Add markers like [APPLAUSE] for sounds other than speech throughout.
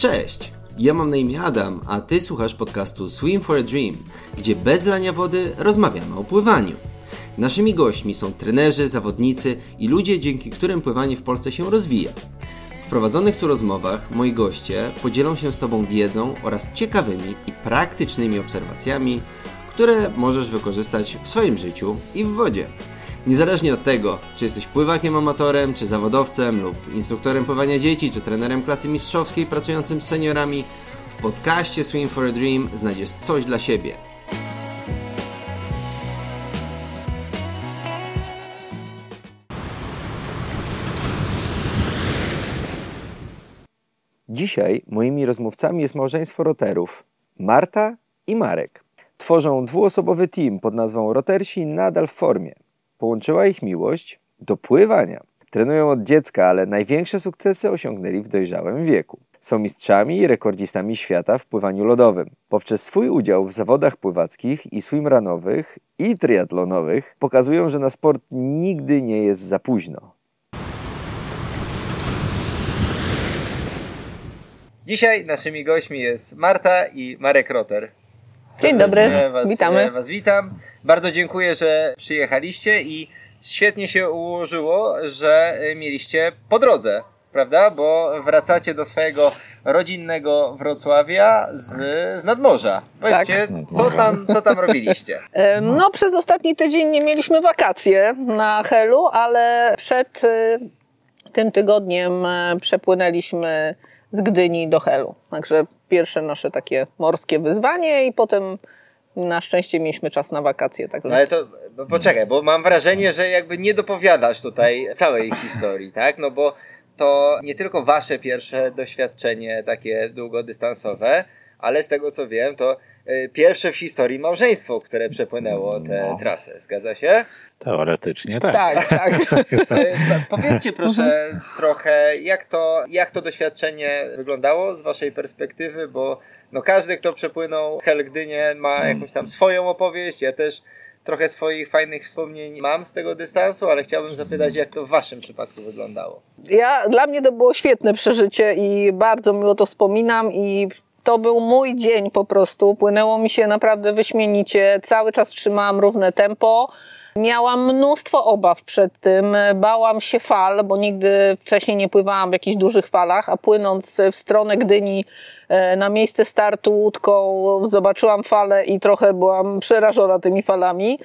Cześć! Ja mam na imię Adam, a ty słuchasz podcastu Swim for a Dream, gdzie bez lania wody rozmawiamy o pływaniu. Naszymi gośćmi są trenerzy, zawodnicy i ludzie, dzięki którym pływanie w Polsce się rozwija. W prowadzonych tu rozmowach moi goście podzielą się z Tobą wiedzą oraz ciekawymi i praktycznymi obserwacjami, które możesz wykorzystać w swoim życiu i w wodzie. Niezależnie od tego, czy jesteś pływakiem amatorem, czy zawodowcem, lub instruktorem pływania dzieci, czy trenerem klasy mistrzowskiej pracującym z seniorami, w podcaście Swim for a Dream znajdziesz coś dla siebie. Dzisiaj moimi rozmówcami jest małżeństwo roterów Marta i Marek. Tworzą dwuosobowy team pod nazwą Rotersi nadal w formie. Połączyła ich miłość do pływania. Trenują od dziecka, ale największe sukcesy osiągnęli w dojrzałym wieku. Są mistrzami i rekordzistami świata w pływaniu lodowym. Poprzez swój udział w zawodach pływackich i swimranowych i triatlonowych pokazują, że na sport nigdy nie jest za późno. Dzisiaj naszymi gośćmi jest Marta i Marek Roter. Dzień dobry, was, witamy. Was witam. Bardzo dziękuję, że przyjechaliście i świetnie się ułożyło, że y, mieliście po drodze, prawda? Bo wracacie do swojego rodzinnego Wrocławia z, z nadmorza. Powiedzcie, co, tam, co tam robiliście? [LAUGHS] No, przez ostatni tydzień nie mieliśmy wakacje na Helu, ale przed y, tym tygodniem e, przepłynęliśmy z Gdyni do Helu. Także pierwsze nasze takie morskie wyzwanie i potem na szczęście mieliśmy czas na wakacje. Także No ale to bo poczekaj, bo mam wrażenie, że jakby nie dopowiadasz tutaj całej historii, tak? No bo to nie tylko wasze pierwsze doświadczenie takie długodystansowe, ale z tego co wiem, to y, pierwsze w historii małżeństwo, które przepłynęło tę No. trasę. Zgadza się? Teoretycznie tak. tak, tak. [LAUGHS] Y, po- Powiedzcie [LAUGHS] proszę trochę, jak to, jak to doświadczenie wyglądało z waszej perspektywy, bo no każdy, kto przepłynął Hel Gdynię ma jakąś tam swoją opowieść, ja też trochę swoich fajnych wspomnień mam z tego dystansu, ale chciałbym zapytać, jak to w waszym przypadku wyglądało. Ja, dla mnie to było świetne przeżycie i bardzo miło to wspominam i to był mój dzień po prostu. Płynęło mi się naprawdę wyśmienicie. Cały czas trzymałam równe tempo. Miałam mnóstwo obaw przed tym. Bałam się fal, bo nigdy wcześniej nie pływałam w jakichś dużych falach, a płynąc w stronę Gdyni e, na miejsce startu łódką zobaczyłam falę i trochę byłam przerażona tymi falami.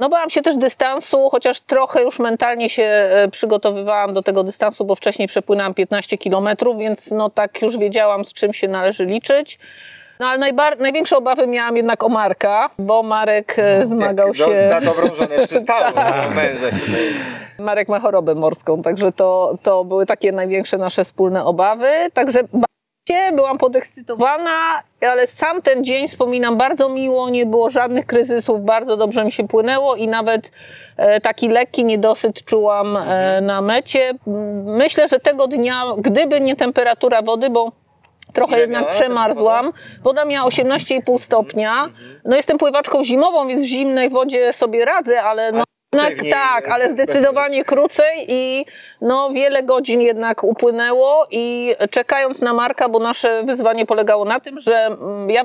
No bałam się też dystansu, chociaż trochę już mentalnie się e, przygotowywałam do tego dystansu, bo wcześniej przepłynęłam 15 kilometrów, więc no tak już wiedziałam, z czym się należy liczyć. No ale najbar- największe obawy miałam jednak o Marka, bo Marek e, zmagał Jak się... Do, na dobrą żonę [LAUGHS] przystało, Tak. na męża się. Marek ma chorobę morską, także to, to były takie największe nasze wspólne obawy. Także byłam podekscytowana, ale sam ten dzień wspominam bardzo miło, nie było żadnych kryzysów, bardzo dobrze mi się płynęło i nawet e, taki lekki niedosyt czułam e, na mecie. Myślę, że tego dnia, gdyby nie temperatura wody, bo trochę Ile jednak miała przemarzłam. Woda miała 18,5 stopnia. No jestem pływaczką zimową, więc w zimnej wodzie sobie radzę, ale no w niej tak, ale zdecydowanie krócej i no wiele godzin jednak upłynęło i czekając na Marka, bo nasze wyzwanie polegało na tym, że mm, ja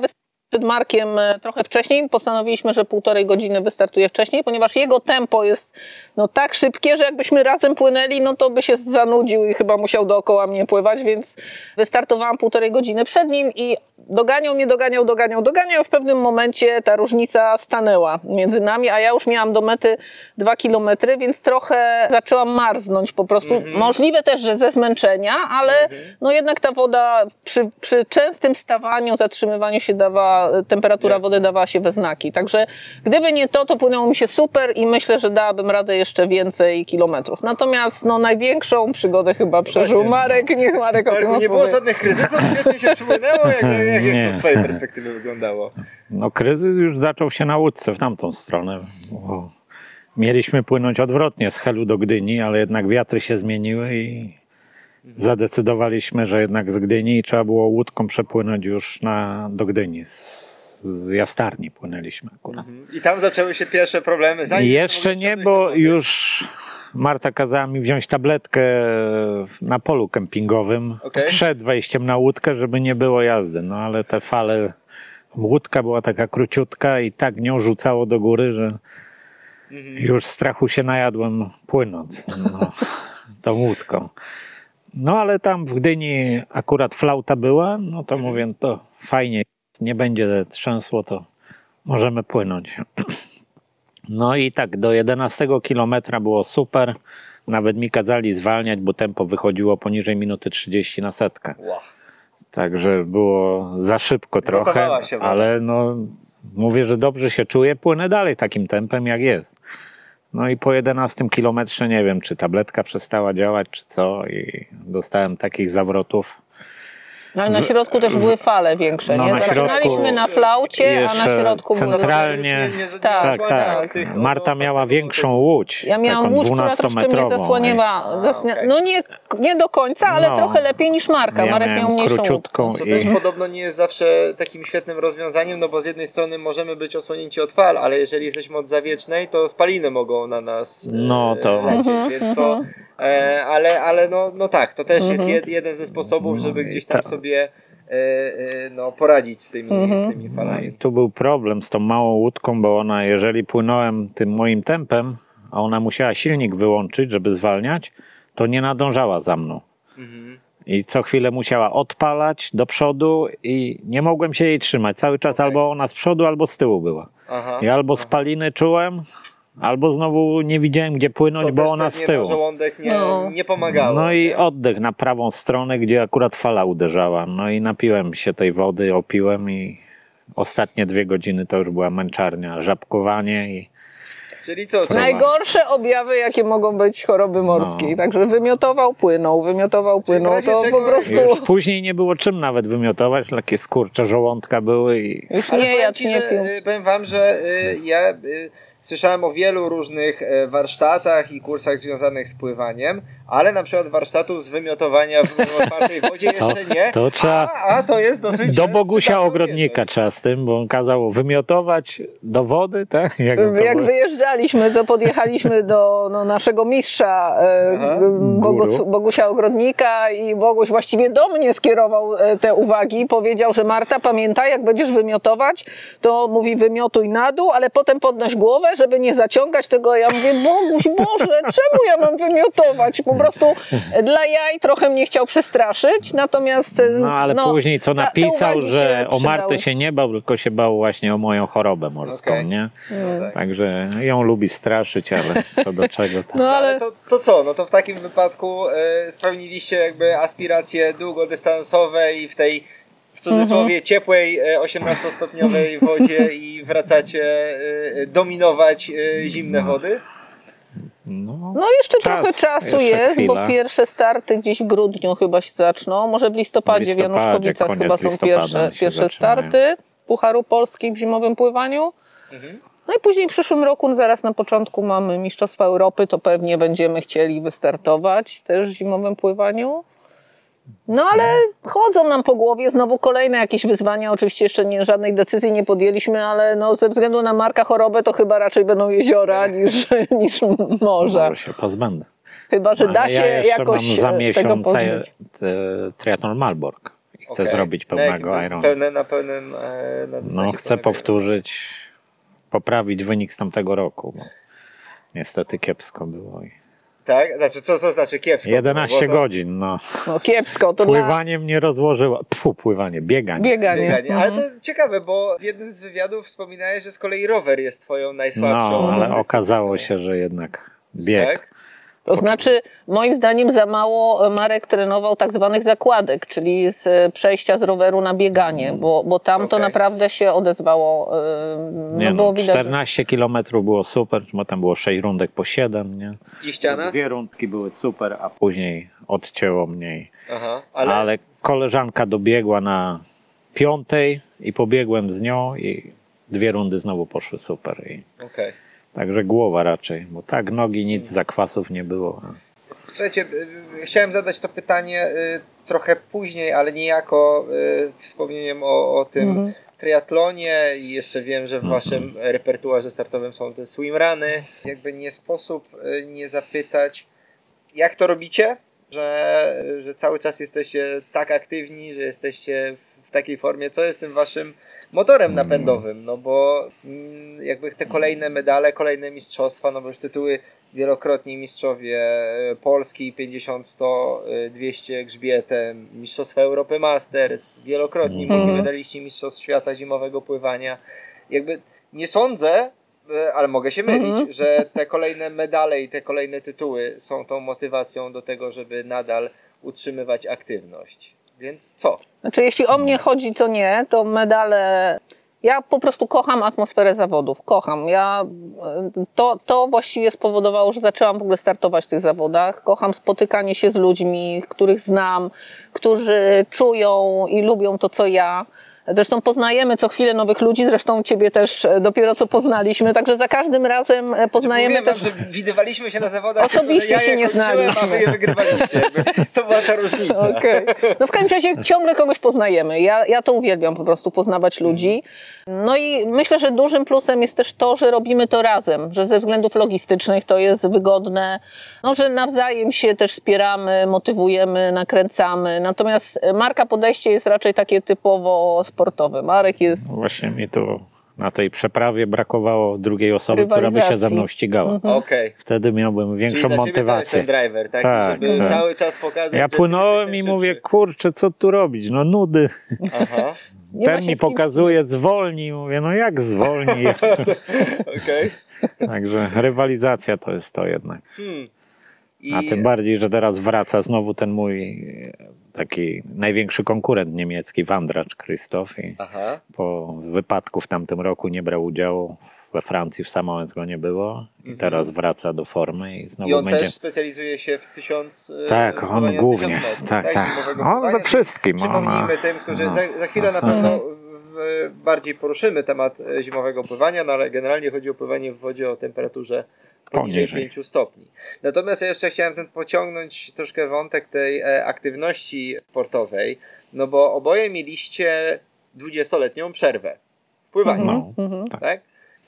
przed Markiem e, trochę wcześniej, postanowiliśmy, że półtorej godziny wystartuje wcześniej, ponieważ jego tempo jest no tak szybkie, że jakbyśmy razem płynęli, no to by się zanudził i chyba musiał dookoła mnie pływać, więc wystartowałam półtorej godziny przed nim i doganiał mnie, doganiał, doganiał, doganiał i w pewnym momencie ta różnica stanęła między nami, a ja już miałam do mety dwa kilometry, więc trochę zaczęłam marznąć po prostu. Możliwe też, że ze zmęczenia, ale no jednak ta woda przy, przy częstym stawaniu, zatrzymywaniu się dawała, temperatura Jasne. wody dawała się we znaki. Także gdyby nie to, to płynęło mi się super i myślę, że dałabym radę jeszcze więcej kilometrów. Natomiast no największą przygodę chyba przeżył Właśnie. Marek, niech Marek o tym nie było żadnych kryzysów, świetnie się przypłynęło, jak, [LAUGHS] jak, jak to z twojej perspektywy wyglądało? No kryzys już zaczął się na łódce w tamtą stronę. Bo mieliśmy płynąć odwrotnie z Helu do Gdyni, ale jednak wiatry się zmieniły i zadecydowaliśmy, że jednak z Gdyni trzeba było łódką przepłynąć już na, do Gdyni. Z, Jastarni płynęliśmy akurat. I tam zaczęły się pierwsze problemy. zanim Jeszcze nie, bo już Marta kazała mi wziąć tabletkę na polu kempingowym Okej. przed wejściem na łódkę, żeby nie było jazdy. No ale te fale, łódka była taka króciutka i tak nią rzucało do góry, że już strachu się najadłem płynąc no, tą łódką. No ale tam w Gdyni akurat flauta była, no to mówię, to fajnie, nie będzie trzęsło, to możemy płynąć. No i tak, do 11 kilometra było super. Nawet mi kazali zwalniać, bo tempo wychodziło poniżej minuty 30 na setkę. Wow. Także było za szybko trochę, ale no mówię, że dobrze się czuję, płynę dalej takim tempem jak jest. No i po 11 kilometrze nie wiem, czy tabletka przestała działać, czy co i dostałem takich zawrotów. No, ale na środku też były fale większe, No, nie? na Zaczynaliśmy na flaucie, a na środku były... centralnie- Już nie- nie- nie Tak, Tak, tych- tak. no, Marta no, miała no, większą łódź. Ja miałam łódź, która troszkę mnie 12-metrową. zasłoniła. No nie, nie do końca, ale No. trochę lepiej niż Marka. Ja Marek miał mniejszą łódź. króciutką Co i... też podobno nie jest zawsze takim świetnym rozwiązaniem, no bo z jednej strony możemy być osłonięci od fal, ale jeżeli jesteśmy od zawiecznej, to spaliny mogą na nas e, No to- lecieć, Mhm, więc to... E, ale ale no, no tak, to też jest Mhm. jed, jeden ze sposobów, No żeby i gdzieś tam tak. sobie e, e, no, poradzić z tymi, Mhm. z tymi No falami. tu był problem z tą małą łódką, bo ona, jeżeli płynąłem tym moim tempem, a ona musiała silnik wyłączyć, żeby zwalniać, to nie nadążała za mną. Mhm. I co chwilę musiała odpalać do przodu i nie mogłem się jej trzymać. Cały czas Okej. albo ona z przodu, albo z tyłu była. Aha. I albo spaliny czułem, albo znowu nie widziałem gdzie płynąć, Co bo ona z tyłu. żołądek nie, No. nie pomagało. No i nie? oddech na prawą stronę, gdzie akurat fala uderzała. No i napiłem się tej wody, opiłem i ostatnie dwie godziny to już była męczarnia, żabkowanie i Czyli co? Czyli Najgorsze objawy, jakie mogą być choroby morskiej. No. Także wymiotował, płynął, wymiotował, płynął. To czego- po prostu już później nie było czym nawet wymiotować, takie skurcze żołądka były i już Ale nie jadł, ci, nie pił. y, Powiem wam, że y, ja y, słyszałem o wielu różnych e, warsztatach i kursach związanych z pływaniem, ale na przykład warsztatów z wymiotowania w otwartej wodzie [LAUGHS] jeszcze nie. to trzeba- A, a to jest dosyć. do Bogusia Ogrodnika trzeba z tym, bo on kazał wymiotować do wody, tak? Jak, to Jak wyjeżdżaliśmy, to podjechaliśmy do no, naszego mistrza e, Aha. Bogus. Bogusia Ogrodnika i Boguś właściwie do mnie skierował e, te uwagi. Powiedział, że Marta, pamiętaj, jak będziesz wymiotować, to mówi wymiotuj na dół, ale potem podnoś głowę, żeby nie zaciągać tego. Ja mówię, Boguś, Boże, czemu ja mam wymiotować? Po prostu dla jaj trochę mnie chciał przestraszyć, natomiast... No ale później co napisał, że o Martę się nie bał, tylko się bał właśnie o moją chorobę morską, Okej. nie? No tak. Także ją lubi straszyć, ale co do czego to... [LAUGHS] No Ale ale... to, to co? No to w takim wypadku e, spełniliście jakby aspiracje długodystansowe i w tej cudzysłowie ciepłej e, 18-stopniowej [LAUGHS] wodzie i wracacie e, dominować e, zimne wody? No, No jeszcze Czas, trochę czasu jeszcze jest, chwila. bo pierwsze starty gdzieś w grudniu chyba się zaczną. Może w listopadzie w, W listopadzie, Januszkowicach koniec chyba są pierwsze, pierwsze starty Pucharu Polski w zimowym pływaniu. Mhm. No i później w przyszłym roku, no zaraz na początku mamy Mistrzostwa Europy, to pewnie będziemy chcieli wystartować też w zimowym pływaniu. No ale chodzą nam po głowie znowu kolejne jakieś wyzwania. Oczywiście jeszcze nie, żadnej decyzji nie podjęliśmy, ale no ze względu na Marka chorobę to chyba raczej będą jeziora niż, [LAUGHS] niż morza. może się pozbędę. Chyba, że Ale da się ja jakoś mam za e, tego miesiąc e, triatlon Malbork. I chcę Okej. zrobić Na pełnego jakim- Irona. Pełne, na pełnym e, na No chcę powtórzyć, poprawić wynik z tamtego roku. Bo niestety kiepsko było. I Tak? Znaczy, co to znaczy kiepsko? 11 Bo to godzin, no. No kiepsko, to Pływanie mnie rozłożyło. Pfu, pływanie, bieganie. bieganie. Bieganie. Ale Mhm. to ciekawe, bo w jednym z wywiadów wspominałeś, że z kolei rower jest twoją najsłabszą No, ale okazało się, że jednak bieg. Tak? To znaczy, moim zdaniem za mało Marek trenował tak zwanych zakładek, czyli z przejścia z roweru na bieganie, bo, bo tam to Okej. naprawdę się odezwało. e, No, Nie było no, widać. 14 km było super, bo tam było 6 rundek po 7, nie? I ściana? Dwie rundki były super, a później odcięło mniej. Aha, Ale... ale... koleżanka dobiegła na piątej i pobiegłem z nią i dwie rundy znowu poszły super. I... Okej. Także głowa raczej, bo tak nogi nic zakwasów nie było. Słuchajcie, y, chciałem zadać to pytanie y, trochę później, ale niejako y, wspomnieniem o, o tym, Mhm. triatlonie i jeszcze wiem, że w waszym repertuarze startowym są te swimruny. Jakby nie sposób y, nie zapytać, jak to robicie, że, że cały czas jesteście tak aktywni, że jesteście w takiej formie, co jest tym waszym motorem napędowym, no bo mm, jakby te kolejne medale, kolejne mistrzostwa, no bo już tytuły wielokrotni mistrzowie e, Polski 50, 100, 200 grzbietem, Mistrzostwa Europy Masters, wielokrotni Mhm. multimedaliści Mistrzostw Świata Zimowego Pływania. Jakby nie sądzę, e, ale mogę się mylić, Mhm. że te kolejne medale i te kolejne tytuły są tą motywacją do tego, żeby nadal utrzymywać aktywność. Więc co? Znaczy, jeśli o mnie chodzi, to nie, to medale. Ja po prostu kocham atmosferę zawodów. Kocham. Ja, to, to właściwie spowodowało, że zaczęłam w ogóle startować w tych zawodach. Kocham spotykanie się z ludźmi, których znam, którzy czują i lubią to, co ja. Zresztą poznajemy co chwilę nowych ludzi, zresztą ciebie też e, dopiero co poznaliśmy, także za każdym razem e, poznajemy Mówiłem też. wam, że widywaliśmy się na zawodach, Osobiście ja się je nie kończyłem, a wy znaliśmy. je wygrywaliście. To była ta różnica. Okej. No w każdym razie ciągle kogoś poznajemy. Ja, ja to uwielbiam po prostu poznawać ludzi. No i myślę, że dużym plusem jest też to, że robimy to razem, że ze względów logistycznych to jest wygodne, no, że nawzajem się też wspieramy, motywujemy, nakręcamy. Natomiast Marka podejście jest raczej takie typowo sportowe. Marek jest Właśnie mi tu na tej przeprawie brakowało drugiej osoby, która by się ze mną ścigała. Mhm. Okej. Wtedy miałbym Czyli większą to jest motywację. ten driver, tak? Tak, żeby tak. cały czas pokazać, Ja płynąłem i mówię, kurczę, co tu robić? No nudy. Aha, Ten mi z kim pokazuje, zwolnij. Mówię, no jak zwolnij? [LAUGHS] okej. Także rywalizacja to jest to jednak. Hmm. A I tym bardziej, że teraz wraca znowu ten mój taki największy konkurent niemiecki, Wandracz Krzysztof. I Aha, po wypadku w tamtym roku nie brał udziału. We Francji w Samoens go nie było i Mhm. teraz wraca do formy i znowu i on będzie. też specjalizuje się w tysiąc e, Tak, on głównie. tysiąc metrów, Tak, tak. Zimowego On we wszystkim. Przypomnijmy tym, którzy no. za, za chwilę na Aha. pewno bardziej poruszymy temat e, zimowego pływania, no ale generalnie chodzi o pływanie w wodzie o temperaturze poniżej Poniżej. 5 stopni. Natomiast ja jeszcze chciałem ten pociągnąć troszkę wątek tej e, aktywności sportowej, no bo oboje mieliście 20-letnią przerwę w pływaniu, No. Mhm. tak?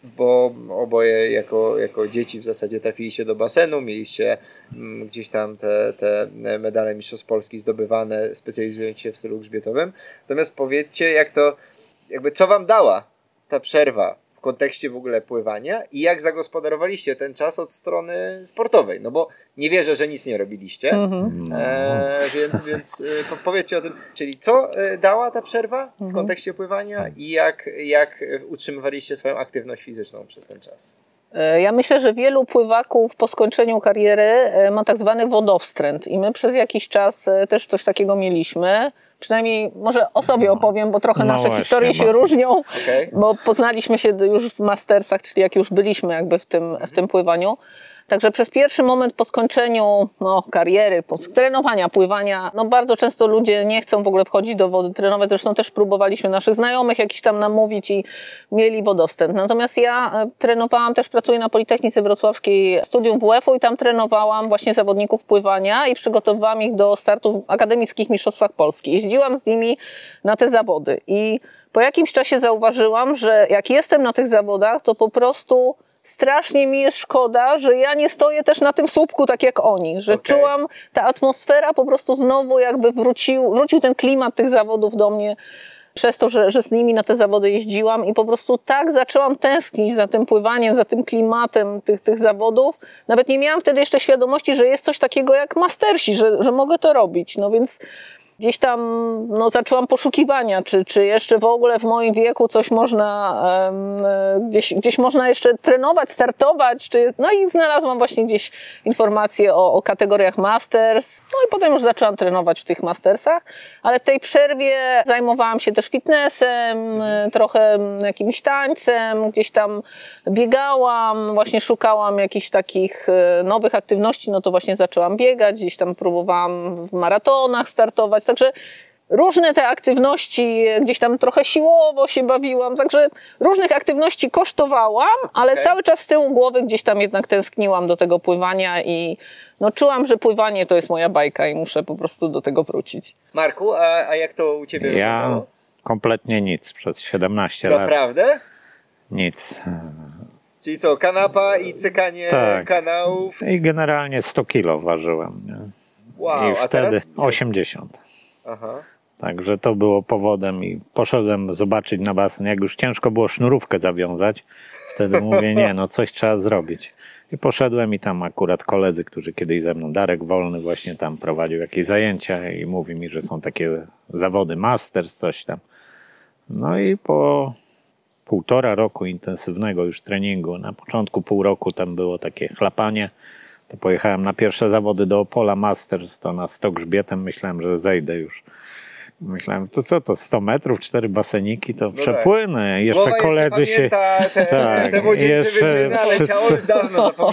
Bo oboje jako, jako dzieci w zasadzie trafiliście do basenu, mieliście mm, gdzieś tam te, te medale Mistrzostw Polski zdobywane, specjalizując się w stylu grzbietowym. Natomiast powiedzcie, jak to, jakby co wam dała ta przerwa kontekście w ogóle pływania i jak zagospodarowaliście ten czas od strony sportowej? No bo nie wierzę, że nic nie robiliście. Mhm. E, więc więc e, po- powiedzcie o tym, czyli co e, dała ta przerwa w Mhm. kontekście pływania i jak, jak utrzymywaliście swoją aktywność fizyczną przez ten czas? E, Ja myślę, że wielu pływaków po skończeniu kariery ma tak zwany wodowstręt i my przez jakiś czas też coś takiego mieliśmy. Przynajmniej może o sobie opowiem, bo trochę No nasze właśnie, historie się bardzo. różnią, Okej? bo poznaliśmy się już w mastersach, czyli jak już byliśmy jakby w tym, w tym pływaniu. Także przez pierwszy moment po skończeniu no, kariery, po trenowania, pływania, no bardzo często ludzie nie chcą w ogóle wchodzić do wody trenować. Zresztą też próbowaliśmy naszych znajomych jakiś tam namówić i mieli wodostęp. Natomiast ja e, trenowałam, też pracuję na Politechnice Wrocławskiej, studium WF-u i tam trenowałam właśnie zawodników pływania i przygotowywałam ich do startów w akademickich mistrzostwach Polski. Jeździłam z nimi na te zawody i po jakimś czasie zauważyłam, że jak jestem na tych zawodach, to po prostu strasznie mi jest szkoda, że ja nie stoję też na tym słupku tak jak oni, że Okej. czułam, ta atmosfera po prostu znowu jakby wrócił, wrócił ten klimat tych zawodów do mnie przez to, że, że z nimi na te zawody jeździłam i po prostu tak zaczęłam tęsknić za tym pływaniem, za tym klimatem tych, tych zawodów. Nawet nie miałam wtedy jeszcze świadomości, że jest coś takiego jak mastersi, że, że mogę to robić. No więc gdzieś tam no, zaczęłam poszukiwania, czy, czy jeszcze w ogóle w moim wieku coś można, e, gdzieś, gdzieś można jeszcze trenować, startować, czy, no i znalazłam właśnie gdzieś informacje o, o kategoriach masters, no i potem już zaczęłam trenować w tych mastersach, ale w tej przerwie zajmowałam się też fitnessem, e, trochę jakimś tańcem, gdzieś tam biegałam, właśnie szukałam jakichś takich e, nowych aktywności, no to właśnie zaczęłam biegać, gdzieś tam próbowałam w maratonach startować, także różne te aktywności, gdzieś tam trochę siłowo się bawiłam, także różnych aktywności kosztowałam, ale Okej. cały czas z tyłu głowy gdzieś tam jednak tęskniłam do tego pływania i no czułam, że pływanie to jest moja bajka i muszę po prostu do tego wrócić. Marku, a, a jak to u Ciebie Ja wyglądało? kompletnie nic przez 17 lat. Naprawdę? Nic. Czyli co, kanapa i cykanie Tak. kanałów? I generalnie 100 kilo ważyłem. Nie? Wow, I a wtedy teraz... 80. Aha. Także to było powodem i poszedłem zobaczyć na basen. Jak już ciężko było sznurówkę zawiązać, wtedy mówię, nie, no coś trzeba zrobić. I poszedłem i tam akurat koledzy, którzy kiedyś ze mną, Darek Wolny właśnie tam prowadził jakieś zajęcia i mówi mi, że są takie zawody Masters, coś tam. No i po półtora roku intensywnego już treningu, na początku pół roku tam było takie chlapanie, to pojechałem na pierwsze zawody do Opola Masters, to na 100 grzbietem myślałem, że zejdę już. Myślałem, to co to, 100 metrów, cztery baseniki, to tak. przepłynę. Jeszcze Głowa koledzy się... pamięta te, [LAUGHS] Tak, te jeszcze wszyscy-.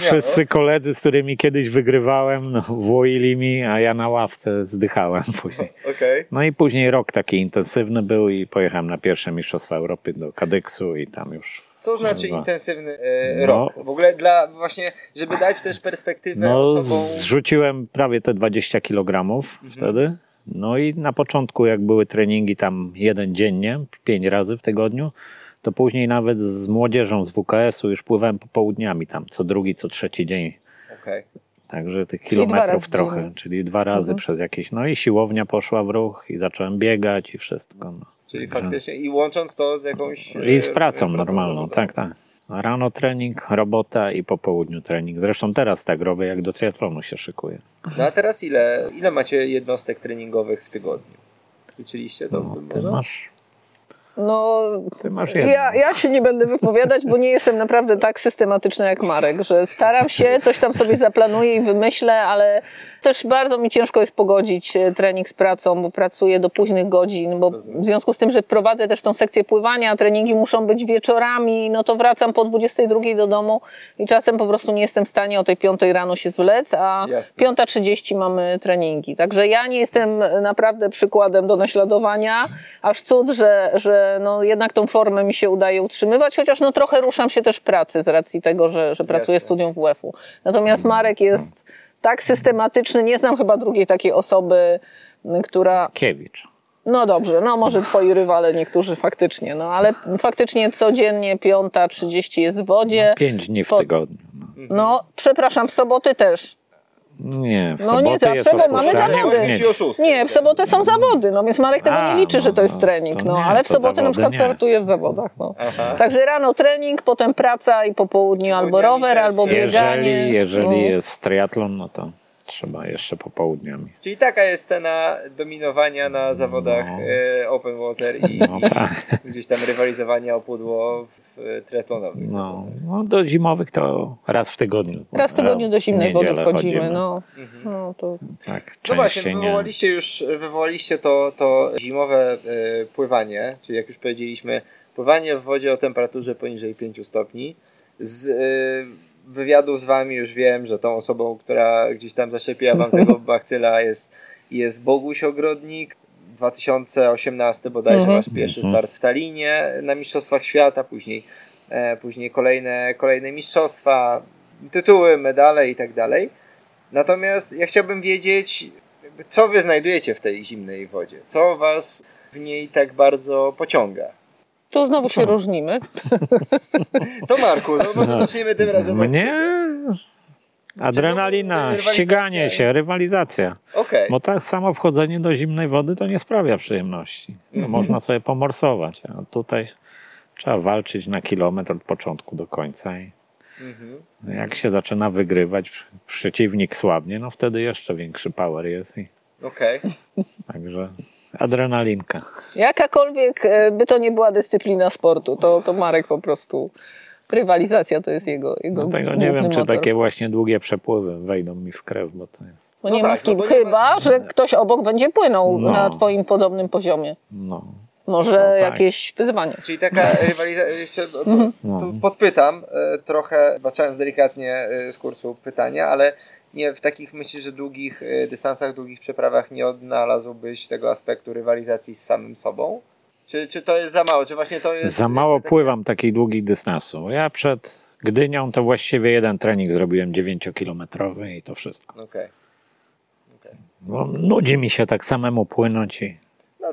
[LAUGHS] Wszyscy koledzy, z którymi kiedyś wygrywałem, no, włoili mi, a ja na ławce zdychałem [LAUGHS] później. Okej. No i później rok taki intensywny był i pojechałem na pierwsze Mistrzostwa Europy do Kadyksu i tam już... Co znaczy intensywny e, No. rok? W ogóle dla właśnie, żeby dać też perspektywę No, osobom... zrzuciłem prawie te 20 kg wtedy. No i na początku, jak były treningi tam jeden dziennie, pięć razy w tygodniu, to później nawet z młodzieżą z WKS-u już pływałem popołudniami tam, co drugi, co trzeci dzień. Okej. Także tych kilometrów trochę, dziennie. czyli dwa razy Mhm. przez jakieś. No i siłownia poszła w ruch i zacząłem biegać i wszystko. No. Czyli Także- faktycznie i łącząc to z jakąś... I z e, pracą normalną, tak, tak. Rano trening, robota i po południu trening. Zresztą teraz tak robię, jak do triatlonu się szykuję. No a teraz ile, ile macie jednostek treningowych w tygodniu? Liczyliście to? No, ty może? masz, No, ty masz jedno. ja, ja się nie będę wypowiadać, bo nie jestem naprawdę tak systematyczna jak Marek, że staram się, coś tam sobie zaplanuję i wymyślę, ale też bardzo mi ciężko jest pogodzić e, trening z pracą, bo pracuję do późnych godzin, bo w związku z tym, że prowadzę też tą sekcję pływania, treningi muszą być wieczorami, no to wracam po 22 do domu i czasem po prostu nie jestem w stanie o tej 5 rano się zwlec, a Jasne. 5.30 mamy treningi. Także ja nie jestem naprawdę przykładem do naśladowania. Aż cud, że, że no jednak tą formę mi się udaje utrzymywać, chociaż no trochę ruszam się też pracy z racji tego, że, że pracuję Jasne. studium WF-u. Natomiast Marek jest tak systematyczny, nie znam chyba drugiej takiej osoby, która Kiewicz. no dobrze, no może [LAUGHS] twoi rywale niektórzy faktycznie, no ale faktycznie codziennie 5.30 jest w wodzie. Pięć dni w Po- tygodniu. No. No, przepraszam, w soboty też. Nie, w No nie zawsze, jest bo mamy zawody. Nie, w sobotę są zawody, no więc Marek tego A, nie liczy, że to jest no, trening, to no, nie, ale w sobotę na przykład nie. startuję w zawodach, no. Aha. Także rano trening, potem praca i po południu albo rower, albo bieganie. Jeżeli, jeżeli no. jest triatlon, no to trzeba jeszcze popołudniami. Czyli taka jest cena dominowania na zawodach No. e, open water i, No i tak. gdzieś tam rywalizowania o pudło w e, triatlonowych No, no do zimowych to raz w tygodniu. Raz w tygodniu do zimnej wody wchodzimy, chodzimy. no. Mhm. no to Tak, No właśnie, wywołaliście już wywołaliście to, to zimowe e, pływanie, czyli jak już powiedzieliśmy, pływanie w wodzie o temperaturze poniżej 5 stopni. Z e, wywiadu z wami już wiem, że tą osobą, która gdzieś tam zaszczepiła wam [LAUGHS] tego bakcyla jest, jest Boguś Ogrodnik. 2018 bodajże Mhm. wasz pierwszy Mhm. start w Talinie na Mistrzostwach Świata, później, e, później kolejne, kolejne mistrzostwa, tytuły, medale i tak dalej. Natomiast ja chciałbym wiedzieć, co wy znajdujecie w tej zimnej wodzie? Co was w niej tak bardzo pociąga? Tu znowu się No. różnimy. [LAUGHS] To Marku, to może zaczniemy tym razem Mnie adrenalina, ściganie się, rywalizacja. Okej, Bo tak samo wchodzenie do zimnej wody to nie sprawia przyjemności. No, Mhm. Można sobie pomorsować, a tutaj trzeba walczyć na kilometr od początku do końca. I mhm. jak się zaczyna wygrywać, przeciwnik słabnie, no wtedy jeszcze większy power jest. I okej. także adrenalinka. Jakakolwiek e, by to nie była dyscyplina sportu, to, to Marek po prostu rywalizacja to jest jego, jego Dlatego No nie wiem, czy motor. takie właśnie długie przepływy wejdą mi w krew, bo to jest, No nie tak, ma z kim, no ma- chyba, że ktoś obok będzie płynął No. na twoim podobnym poziomie. no, Może No tak. jakieś wyzwanie. Czyli taka [LAUGHS] rywalizacja, jeszcze Mhm. no. tu podpytam e, trochę, baczając delikatnie e, z kursu pytania, ale nie w takich myślisz, że długich e, dystansach, długich przeprawach nie odnalazłbyś tego aspektu rywalizacji z samym sobą? Czy, czy to jest za mało? Czy właśnie to jest. Za mało takie- pływam takich długich dystansów. Ja przed Gdynią to właściwie jeden trening zrobiłem 9-kilometrowy i to wszystko. Okej. Okej. Bo nudzi mi się tak samemu płynąć i No,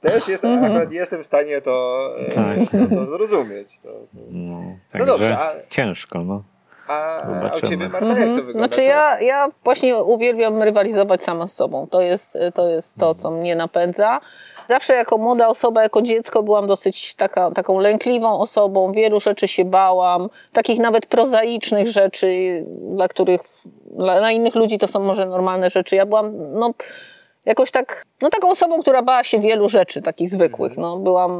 też jestem, Mhm. akurat jestem w stanie to, e, Tak. to, to zrozumieć. To, to. No, No dobrze, a- ciężko, no. A, a u ciebie, Marta, jak to Mhm. wygląda? Znaczy ja, ja właśnie uwielbiam rywalizować sama z sobą. To jest, to jest to, co mnie napędza. Zawsze jako młoda osoba, jako dziecko byłam dosyć taka, taką lękliwą osobą. Wielu rzeczy się bałam. Takich nawet prozaicznych rzeczy, dla których dla, dla innych ludzi to są może normalne rzeczy. Ja byłam no, jakoś tak, no taką osobą, która bała się wielu rzeczy takich zwykłych. No, byłam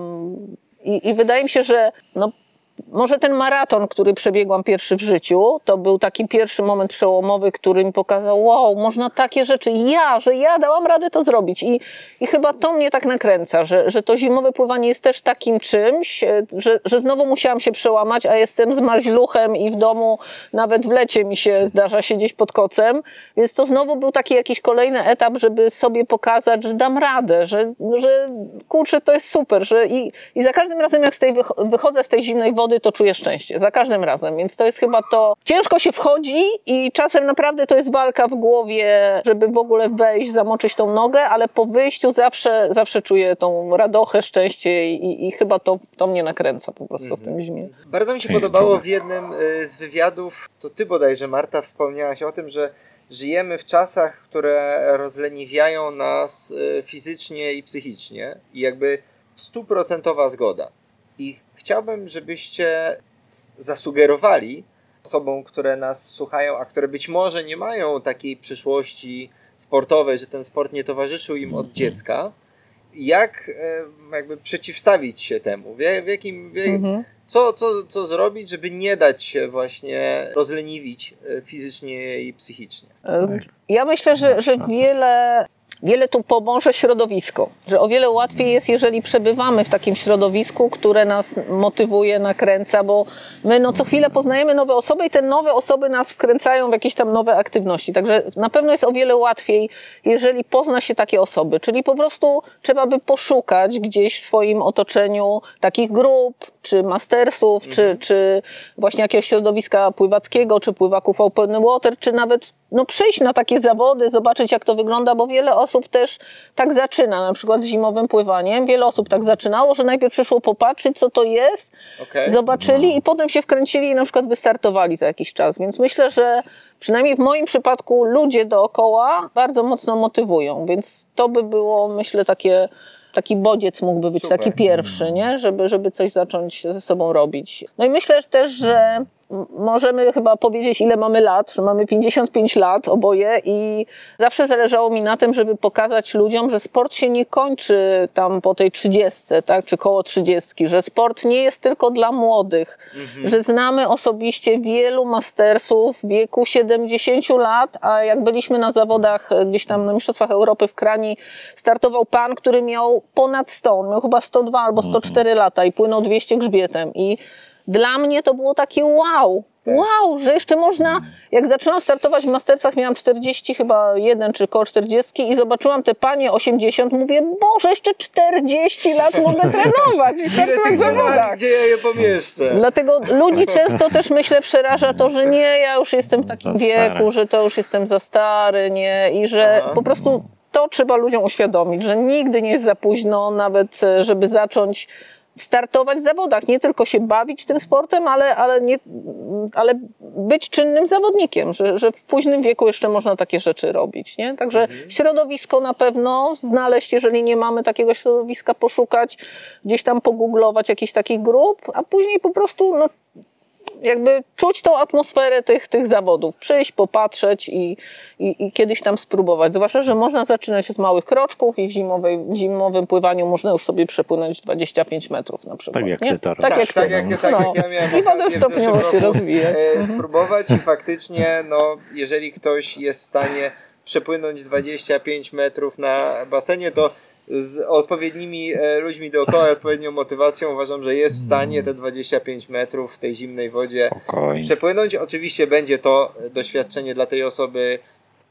i, i wydaje mi się, że no, może ten maraton, który przebiegłam pierwszy w życiu, to był taki pierwszy moment przełomowy, który mi pokazał, wow, można takie rzeczy, ja, że ja dałam radę to zrobić. I, i chyba to mnie tak nakręca, że, że to zimowe pływanie jest też takim czymś, e, że, że znowu musiałam się przełamać, a jestem z maźluchem i w domu nawet w lecie mi się zdarza siedzieć pod kocem, więc to znowu był taki jakiś kolejny etap, żeby sobie pokazać, że dam radę, że, że kurczę, to jest super, że i, i za każdym razem jak z tej wycho- wychodzę z tej zimnej wody, to czuję szczęście, za każdym razem, więc to jest chyba to, ciężko się wchodzi i czasem naprawdę to jest walka w głowie, żeby w ogóle wejść, zamoczyć tą nogę, ale po wyjściu zawsze, zawsze czuję tą radochę, szczęście i, i chyba to, to mnie nakręca po prostu w tym zimie. Bardzo mi się podobało w jednym y, z wywiadów, to ty bodajże Marta wspomniałaś o tym, że żyjemy w czasach, które rozleniwiają nas y, fizycznie i psychicznie i jakby stuprocentowa zgoda. I chciałbym, żebyście zasugerowali osobom, które nas słuchają, a które być może nie mają takiej przyszłości sportowej, że ten sport nie towarzyszył im od dziecka, jak jakby przeciwstawić się temu, w, w jakim, w, Mhm. co, co, co zrobić, żeby nie dać się właśnie rozleniwić e, fizycznie i psychicznie. E, Ja myślę, że, że wiele, wiele tu pomoże środowisko. Że o wiele łatwiej jest, jeżeli przebywamy w takim środowisku, które nas motywuje, nakręca, bo my no, co chwilę poznajemy nowe osoby i te nowe osoby nas wkręcają w jakieś tam nowe aktywności. Także na pewno jest o wiele łatwiej, jeżeli pozna się takie osoby. Czyli po prostu trzeba by poszukać gdzieś w swoim otoczeniu takich grup, czy mastersów, czy, czy właśnie jakiegoś środowiska pływackiego, czy pływaków open water, czy nawet no, przyjść na takie zawody, zobaczyć jak to wygląda, bo wiele osób też tak zaczyna, na przykład z zimowym pływaniem. Wiele osób tak zaczynało, że najpierw przyszło popatrzeć, co to jest, Okay? zobaczyli i potem się wkręcili i na przykład wystartowali za jakiś czas. Więc myślę, że przynajmniej w moim przypadku ludzie dookoła bardzo mocno motywują, więc to by było, myślę, takie, taki bodziec mógłby być Super. taki pierwszy, nie? Żeby, żeby coś zacząć ze sobą robić. No i myślę też, że możemy chyba powiedzieć, ile mamy lat, że mamy 55 lat oboje i zawsze zależało mi na tym, żeby pokazać ludziom, że sport się nie kończy tam po tej 30, tak, czy koło 30, że sport nie jest tylko dla młodych, że znamy osobiście wielu mastersów w wieku 70 lat, a jak byliśmy na zawodach e, gdzieś tam na Mistrzostwach Europy w Krani, startował pan, który miał ponad 100, on miał chyba 102 albo 104 lata i płynął 200 grzbietem i dla mnie to było takie wow, wow, że jeszcze można, jak zaczęłam startować w Mastersach, miałam 40 chyba jeden czy koło 40 i zobaczyłam te panie 80, mówię, Boże, jeszcze 40 lat mogę [LAUGHS] trenować i Ile startować w zawodach. gdzie ja je pomieszczę? Dlatego ludzi często też myślę przeraża to, że nie, ja już jestem w takim wieku, że to już jestem za stary, nie, i że Aha. po prostu to trzeba ludziom uświadomić, że nigdy nie jest za późno, nawet e, żeby zacząć startować w zawodach, nie tylko się bawić tym sportem, ale, ale, nie, ale być czynnym zawodnikiem, że, że w późnym wieku jeszcze można takie rzeczy robić. Nie? Także środowisko na pewno znaleźć, jeżeli nie mamy takiego środowiska, poszukać, gdzieś tam pogooglować jakichś takich grup, a później po prostu no, jakby czuć tą atmosferę tych, tych zawodów, przyjść, popatrzeć i, i, i kiedyś tam spróbować. Zwłaszcza, że można zaczynać od małych kroczków i w, zimowej, w zimowym pływaniu można już sobie przepłynąć 25 metrów na przykład. Tak jak nie? ty to Tak, robisz. jak tak, ty. jak, tak No. jak ja miałem I potem stopniowo się rozwijać. e. Spróbować i faktycznie, no, jeżeli ktoś jest w stanie przepłynąć 25 metrów na basenie, to z odpowiednimi e, ludźmi dookoła i odpowiednią motywacją uważam, że jest w stanie te 25 metrów w tej zimnej wodzie Spokojnie. przepłynąć. Oczywiście będzie to doświadczenie dla tej osoby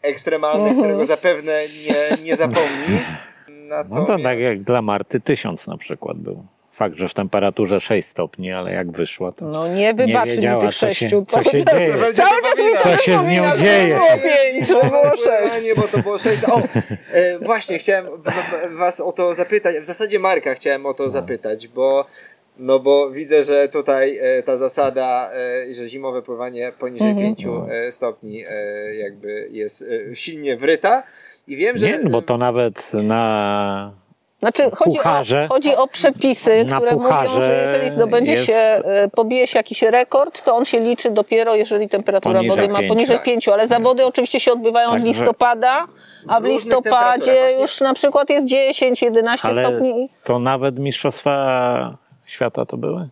ekstremalne, Mhm. którego zapewne nie, nie zapomni. No Natomiast... to tak jak dla Marty tysiąc na przykład był. Fakt, że w temperaturze 6 stopni, ale jak wyszła, to No nie wybaczy mi wiedziała, tych co się- sześciu. co Cały się czas- dzieje. Cały czas mi Co to się z nią przypomina, że dzieje? było pięć, że było sześć. Pływanie, bo to było sześć. O, e, właśnie, chciałem was o to zapytać, w zasadzie Marka chciałem o to zapytać, bo no bo widzę, że tutaj e, ta zasada, e, że zimowe pływanie poniżej Mhm. 5 e, stopni e, jakby jest e, silnie wryta i wiem, że Nie, no bo to nawet na Znaczy, chodzi Pucharze. o, chodzi o przepisy, które mówią, że jeżeli zdobędzie jest- się, e, pobije się jakiś rekord, to on się liczy dopiero, jeżeli temperatura Poniżej wody ma poniżej Tak. 5, ale zawody oczywiście się odbywają od Także- listopada, a w listopadzie już na przykład jest 10-11 Ale stopni. to nawet mistrzostwa świata to były?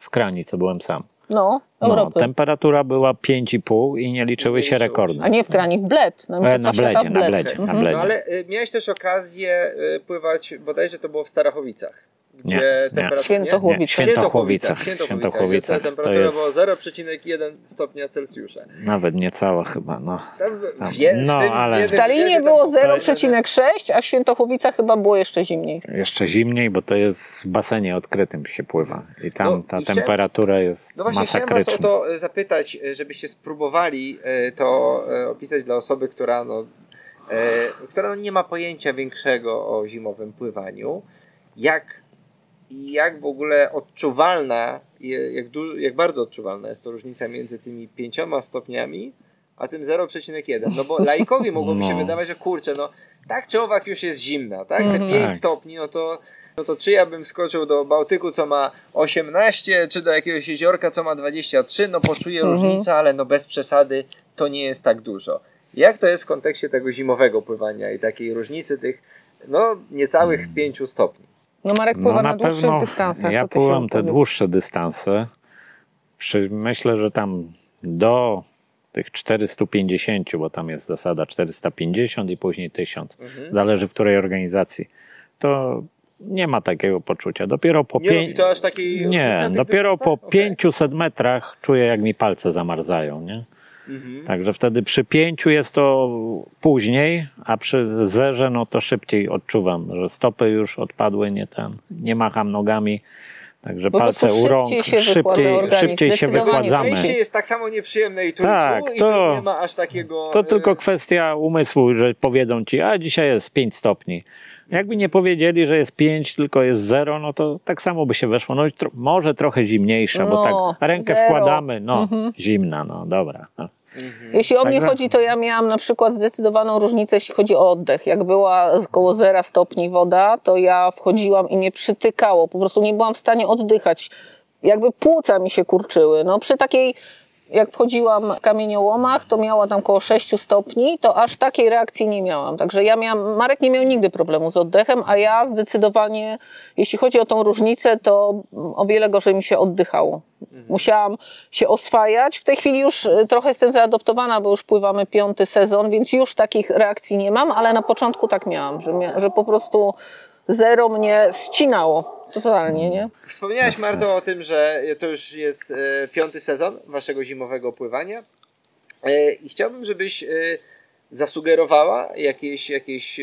W Krani, co byłem sam. No, No, Europy. temperatura była 5,5 i nie liczyły Nie się rekordy. A nie w krani, w bled. Na, E, na bledzie, w na bled. bledzie, na Mhm. bledzie. No ale y, miałeś też okazję y, pływać, bodajże to było w Starachowicach, gdzie Nie, nie. temperatura... Świętochłowice. Nie, gdzie ta temperatura jest- była 0,1 stopnia Celsjusza. Nawet niecała chyba, no. Tam, Tam. wie, w No, tym ale- W Talinie było powiedziane, 0,6, a w Świętochłowicach chyba było jeszcze zimniej. Jeszcze zimniej, bo to jest w basenie odkrytym się pływa. I tam No, ta i chciałem- temperatura jest No właśnie chciałem was o masakryczna. to e, zapytać, e, żebyście spróbowali e, to opisać dla osoby, która, no, która no nie ma pojęcia większego o zimowym pływaniu. Jak, jak w ogóle odczuwalna, jak, du, jak bardzo odczuwalna jest to różnica między tymi pięcioma stopniami, a tym 0,1. No bo [LAUGHS] laikowi mogłoby się No. wydawać, że kurczę, no tak czy owak już jest zimna, tak? Te Mhm. 5 Tak. stopni, no to no to czy ja bym skoczył do Bałtyku, co ma 18, czy do jakiegoś jeziorka, co ma 23, no poczuję Mhm. różnicę, ale no bez przesady to nie jest tak dużo. Jak to jest w kontekście tego zimowego pływania i takiej różnicy tych, no, niecałych 5 stopni? No Marek pływa na, dłuższych dystansach. Ja pływam te dłuższe dystanse. Przy, myślę, że tam do tych 450, bo tam jest zasada 450 i później 1000. Mhm. Zależy w której organizacji. To nie ma takiego poczucia. Dopiero po Nie pię- robi to aż takiej Nie, na dopiero po? Okej. 500 metrach czuję, jak mi palce zamarzają, nie? Mhm. Także wtedy przy pięciu jest to później, a przy zerze no to szybciej odczuwam, że stopy już odpadły, nie ten, nie macham nogami, także Po palce u rąk, szybciej szybciej, szybciej się wykładzamy. Wejście jest tak samo nieprzyjemne i tu, Tak, i to- tu nie ma aż takiego... To e, tylko kwestia umysłu, że powiedzą ci, a dzisiaj jest 5 stopni. Jakby nie powiedzieli, że jest 5, tylko jest 0, no to tak samo by się weszło. No tro- może trochę zimniejsza, bo No, tak rękę zero. wkładamy, no Mhm. zimna, no dobra. No. Mhm. Jeśli o mnie Także- chodzi, to ja miałam na przykład zdecydowaną różnicę, jeśli chodzi o oddech. Jak była około 0 stopni woda, to ja wchodziłam i mnie przytykało. Po prostu nie byłam w stanie oddychać. Jakby płuca mi się kurczyły. No przy takiej, jak wchodziłam w kamieniołomach, to miała tam około 6 stopni, to aż takiej reakcji nie miałam. Także ja miałam, Marek nie miał nigdy problemu z oddechem, a ja zdecydowanie, jeśli chodzi o tą różnicę, to o wiele gorzej mi się oddychało. Musiałam się oswajać. W tej chwili już y, trochę jestem zaadoptowana, bo już pływamy piąty sezon, więc już takich reakcji nie mam, ale na początku tak miałam, że, że po prostu zero mnie ścinało. Totalnie, nie? Wspomniałaś, Marto, o tym, że to już jest e, piąty sezon waszego zimowego pływania. E, I chciałbym, żebyś e, zasugerowała jakieś, jakieś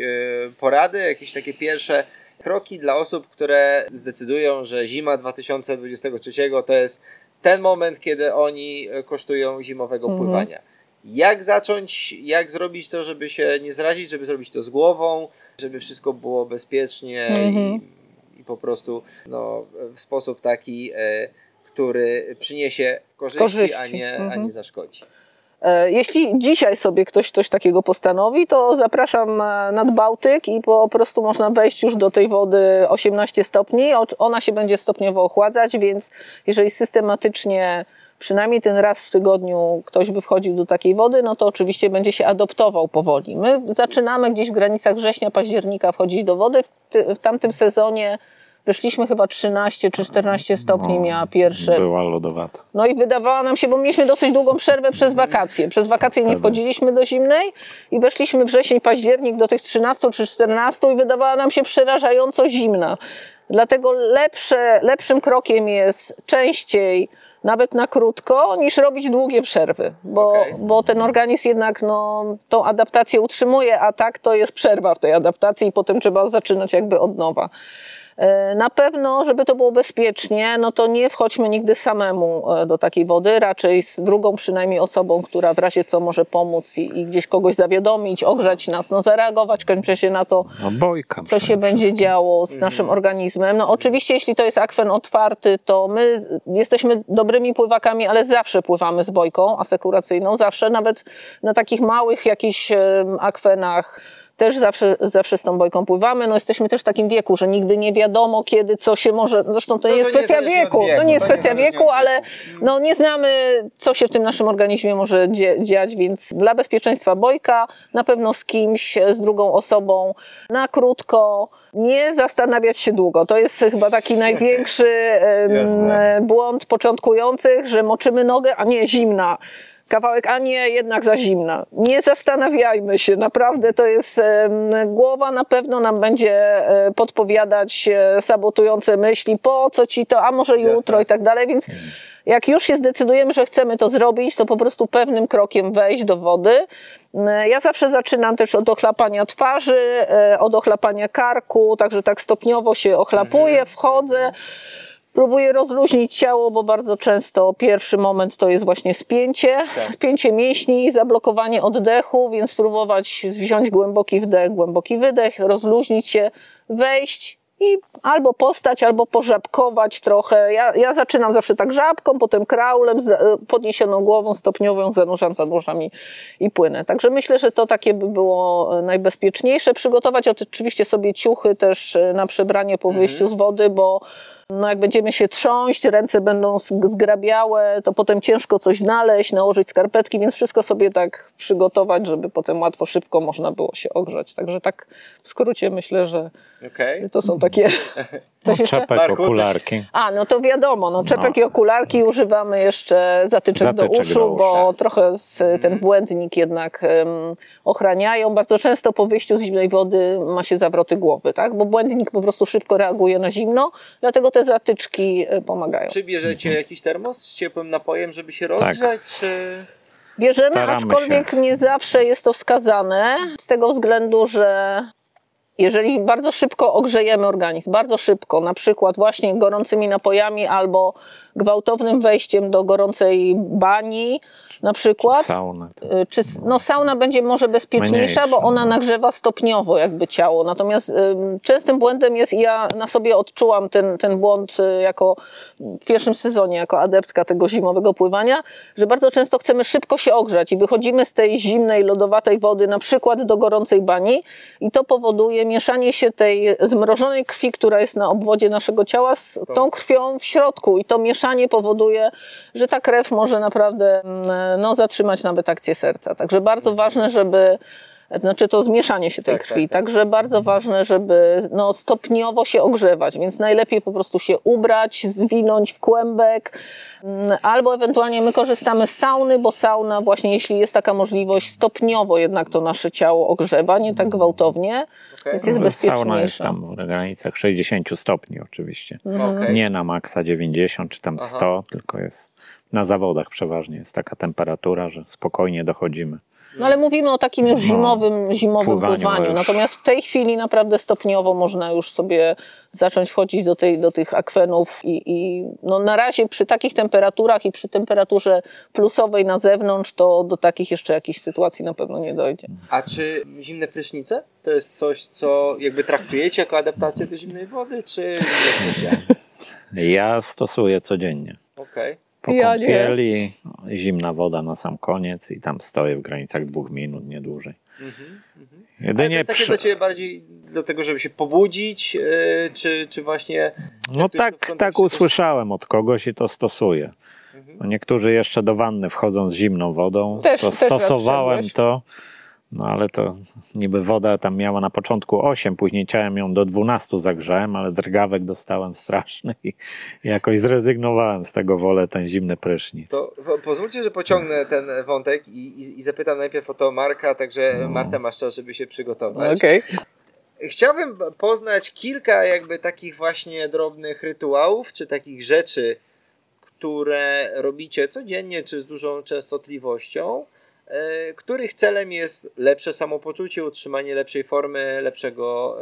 porady, jakieś takie pierwsze kroki dla osób, które zdecydują, że zima 2023 to jest ten moment, kiedy oni kosztują zimowego Mhm. pływania. Jak zacząć, jak zrobić to, żeby się nie zrazić, żeby zrobić to z głową, żeby wszystko było bezpiecznie Mhm. i, i po prostu no, w sposób taki, e, który przyniesie korzyści, Korzyści, A, nie, a mhm. nie zaszkodzi. E, Jeśli dzisiaj sobie ktoś coś takiego postanowi, to zapraszam e, nad Bałtyk i po prostu można wejść już do tej wody 18 stopni. Ona się będzie stopniowo ochładzać, więc jeżeli systematycznie przynajmniej ten raz w tygodniu ktoś by wchodził do takiej wody, no to oczywiście będzie się adoptował powoli. My zaczynamy gdzieś w granicach września, października wchodzić do wody. W, ty, w tamtym sezonie wyszliśmy chyba 13 czy 14 stopni No, miała pierwsze Była lodowata. no i wydawała nam się, bo mieliśmy dosyć długą przerwę przez wakacje. Przez wakacje nie wchodziliśmy do zimnej i weszliśmy wrzesień, październik do tych 13 czy 14 i wydawała nam się przerażająco zimna. Dlatego lepsze, lepszym krokiem jest częściej, nawet na krótko, niż robić długie przerwy, bo, Okej. bo ten organizm jednak no, tą adaptację utrzymuje, a tak to jest przerwa w tej adaptacji i potem trzeba zaczynać jakby od nowa. E, na pewno, żeby to było bezpiecznie, no to nie wchodźmy nigdy samemu e, do takiej wody, raczej z drugą przynajmniej osobą, która w razie co może pomóc i, i gdzieś kogoś zawiadomić, ogrzać nas, no zareagować kończy się na to, No bojka. co się będzie działo z naszym organizmem. No oczywiście, jeśli to jest akwen otwarty, to my jesteśmy dobrymi pływakami, ale zawsze pływamy z bojką asekuracyjną, zawsze, nawet na takich małych jakichś akwenach też zawsze, zawsze z tą bojką pływamy. No jesteśmy też w takim wieku, że nigdy nie wiadomo, kiedy co się może, zresztą to No nie to jest kwestia wieku, wieku, to nie jest to kwestia wieku, ale no nie znamy, co się w tym naszym organizmie może dziać, więc dla bezpieczeństwa bojka, na pewno z kimś, z drugą osobą, na krótko, nie zastanawiać się długo. To jest chyba taki największy [LAUGHS] Jasne. błąd początkujących, że moczymy nogę, a nie zimna. Kawałek, a nie jednak za zimna. Nie zastanawiajmy się, naprawdę to jest głowa na pewno nam będzie e, podpowiadać e, sabotujące myśli, po co ci to, a może jutro i tak dalej, więc jak już się zdecydujemy, że chcemy to zrobić, to po prostu pewnym krokiem wejść do wody. E, Ja zawsze zaczynam też od ochlapania twarzy, od ochlapania karku, także tak stopniowo się ochlapuję, wchodzę. Próbuję rozluźnić ciało, bo bardzo często pierwszy moment to jest właśnie spięcie, spięcie mięśni, zablokowanie oddechu, więc spróbować wziąć głęboki wdech, głęboki wydech, rozluźnić się, wejść i albo postać, albo pożabkować trochę. Ja, ja zaczynam zawsze tak żabką, potem kraulem, z podniesioną głową, stopniowo ją zanurzam, zanurzam i, i płynę. Także myślę, że to takie by było e, najbezpieczniejsze. Przygotować oczywiście sobie ciuchy też e, na przebranie po wyjściu z wody, bo no jak będziemy się trząść, ręce będą zg- zgrabiałe, to potem ciężko coś znaleźć, nałożyć skarpetki, więc wszystko sobie tak przygotować, żeby potem łatwo, szybko można było się ogrzać. Także tak w skrócie myślę, że Okej. to są takie... Coś jeszcze? Czepek, Marku, coś- okularki. A, no to wiadomo, no czepek No. i okularki używamy jeszcze zatyczek, do Zatyczek uszu, do uszu. bo trochę z, ten błędnik jednak em, ochraniają. Bardzo często po wyjściu z zimnej wody ma się zawroty głowy, tak? Bo błędnik po prostu szybko reaguje na zimno, dlatego te zatyczki e, pomagają. Czy bierzecie Mhm. jakiś termos z ciepłym napojem, żeby się Tak. rozgrzać, czy... Bierzemy, Staramy aczkolwiek się. nie zawsze jest to wskazane, z tego względu, że jeżeli bardzo szybko ogrzejemy organizm, bardzo szybko, na przykład właśnie gorącymi napojami albo gwałtownym wejściem do gorącej bani, na przykład, Sauna. Y, Czy s- no, sauna będzie może bezpieczniejsza, bo ona no. nagrzewa stopniowo jakby ciało. Natomiast ym, częstym błędem jest, i ja na sobie odczułam ten, ten błąd y, jako w pierwszym sezonie, jako adeptka tego zimowego pływania, że bardzo często chcemy szybko się ogrzać i wychodzimy z tej zimnej, lodowatej wody na przykład do gorącej bani i to powoduje mieszanie się tej zmrożonej krwi, która jest na obwodzie naszego ciała z tą krwią w środku i to mieszanie powoduje, że ta krew może naprawdę mm, no, zatrzymać nawet akcję serca. Także bardzo ważne, żeby znaczy to zmieszanie się tej Tak, krwi. tak, tak. Także bardzo ważne, żeby no, stopniowo się ogrzewać, więc najlepiej po prostu się ubrać, zwinąć w kłębek, mm, albo ewentualnie my korzystamy z sauny, bo sauna właśnie jeśli jest taka możliwość, stopniowo jednak to nasze ciało ogrzewa, nie tak gwałtownie, Okej. więc jest No, Sauna jest bezpieczniejsza. tam w granicach 60 stopni oczywiście. Mhm. Okej. Nie na maksa 90 czy tam Aha. 100, tylko jest na zawodach przeważnie jest taka temperatura, że spokojnie dochodzimy. No ale mówimy o takim już No, zimowym, zimowym pływaniu pływaniu. Natomiast w tej chwili naprawdę stopniowo można już sobie zacząć wchodzić do, tej, do tych akwenów i, i no na razie przy takich temperaturach i przy temperaturze plusowej na zewnątrz, to do takich jeszcze jakichś sytuacji na pewno nie dojdzie. A czy zimne prysznice to jest coś, co jakby traktujecie jako adaptację do zimnej wody, czy nie specjalnie? Ja stosuję codziennie. Okej. Po kąpieli, zimna woda na sam koniec i tam stoję w granicach dwóch minut, nie dłużej. Mhm. mhm. Ale to Jedynie jest takie przy... dla Ciebie bardziej do tego, żeby się pobudzić, yy, czy, czy właśnie... No tak, tak usłyszałem od kogoś i to stosuję. Mhm. No niektórzy jeszcze do wanny wchodzą z zimną wodą. Też- to też stosowałem to. No ale to niby woda tam miała na początku 8, później ciałem ją do 12 zagrzałem, ale drgawek dostałem straszny i jakoś zrezygnowałem z tego, wolę ten zimny prysznic. To po- pozwólcie, że pociągnę ten wątek i, i, i zapytam najpierw o to Marka, także No. Marta masz czas, żeby się przygotować. Okej. Chciałbym poznać kilka jakby takich właśnie drobnych rytuałów, czy takich rzeczy, które robicie codziennie, czy z dużą częstotliwością, których celem jest lepsze samopoczucie, utrzymanie lepszej formy, lepszego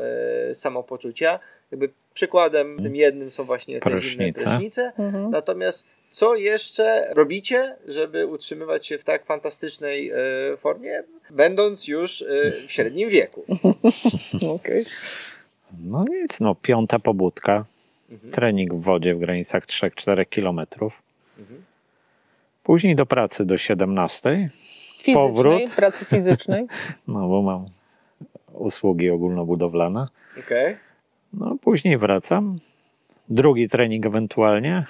e, samopoczucia. Jakby przykładem tym jednym są właśnie te zimne Prysznice. Mhm. Natomiast co jeszcze robicie, żeby utrzymywać się w tak fantastycznej e, formie, będąc już e, w średnim wieku? [LAUGHS] Okej. No nic, no piąta pobudka, Mhm. trening w wodzie w granicach 3-4 kilometrów. Mhm. Później do pracy do 17, Fizycznej, Powrót. pracy fizycznej. [LAUGHS] no bo mam usługi ogólnobudowlane. Okej. No później wracam, drugi trening ewentualnie,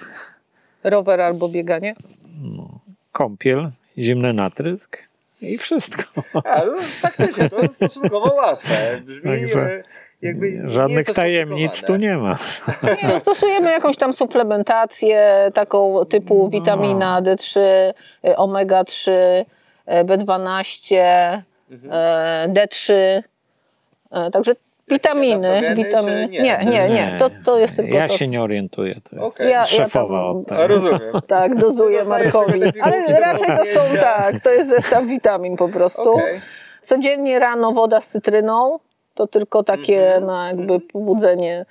Rower albo bieganie. no, kąpiel, zimny natrysk i wszystko. [LAUGHS] A, no, faktycznie, to stosunkowo łatwe. Brzmi Także e, Żadnych tajemnic tu nie ma. Nie, no, stosujemy jakąś tam suplementację taką typu witamina D3, y, omega-3, y, B12, Mhm. e, D3. e, Także witaminy. witaminy. nie? Nie, nie, nie. To, to jest tylko Ja to. się nie orientuję. To jest Okej. Ja- ja szefowa tam- od A, tego. rozumiem. [LAUGHS] Tak, dozuję Markowi. Ale raczej to są tak, to jest zestaw witamin po prostu. Okej. Codziennie rano woda z cytryną. To tylko takie Mhm. na jakby pobudzenie.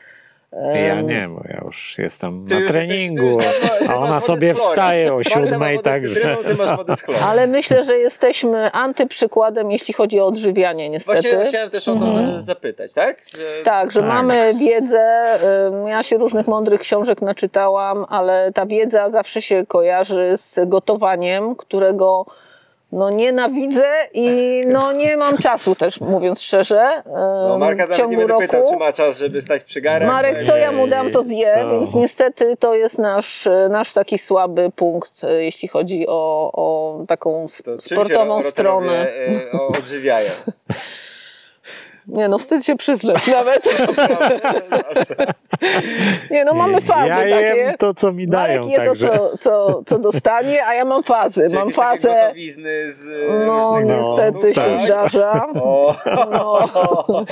Ja nie, bo ja już jestem Ty na już treningu, jesteś- ty ty a ona sobie wstaje o siódmej, także... cytryną. Ale myślę, że jesteśmy antyprzykładem, jeśli chodzi o odżywianie, niestety. Właśnie chciałem też o to Mhm. za- zapytać, tak? Że... Tak, że Tak. mamy wiedzę. Ja się różnych mądrych książek naczytałam, ale ta wiedza zawsze się kojarzy z gotowaniem, którego no nienawidzę i no nie mam czasu też, mówiąc szczerze. No, Marka w nawet nie ciągu będę roku. pytał, czy ma czas, żeby stać przy garach. Marek, co ja mu dam, to zje, To- więc niestety to jest nasz, nasz taki słaby punkt, e, jeśli chodzi o, o taką To czym się sportową ro- stronę. e, odżywiają? [LAUGHS] Nie no, wstyd się przyznać [LAUGHS] nawet. Nie no, mamy fazy ja takie. jem to, co mi dają, Marek je to, także... co, co, co dostanie, a ja mam fazy. Czy Mam fazę. z e, No, niestety produktów, się tak? zdarza. O, No.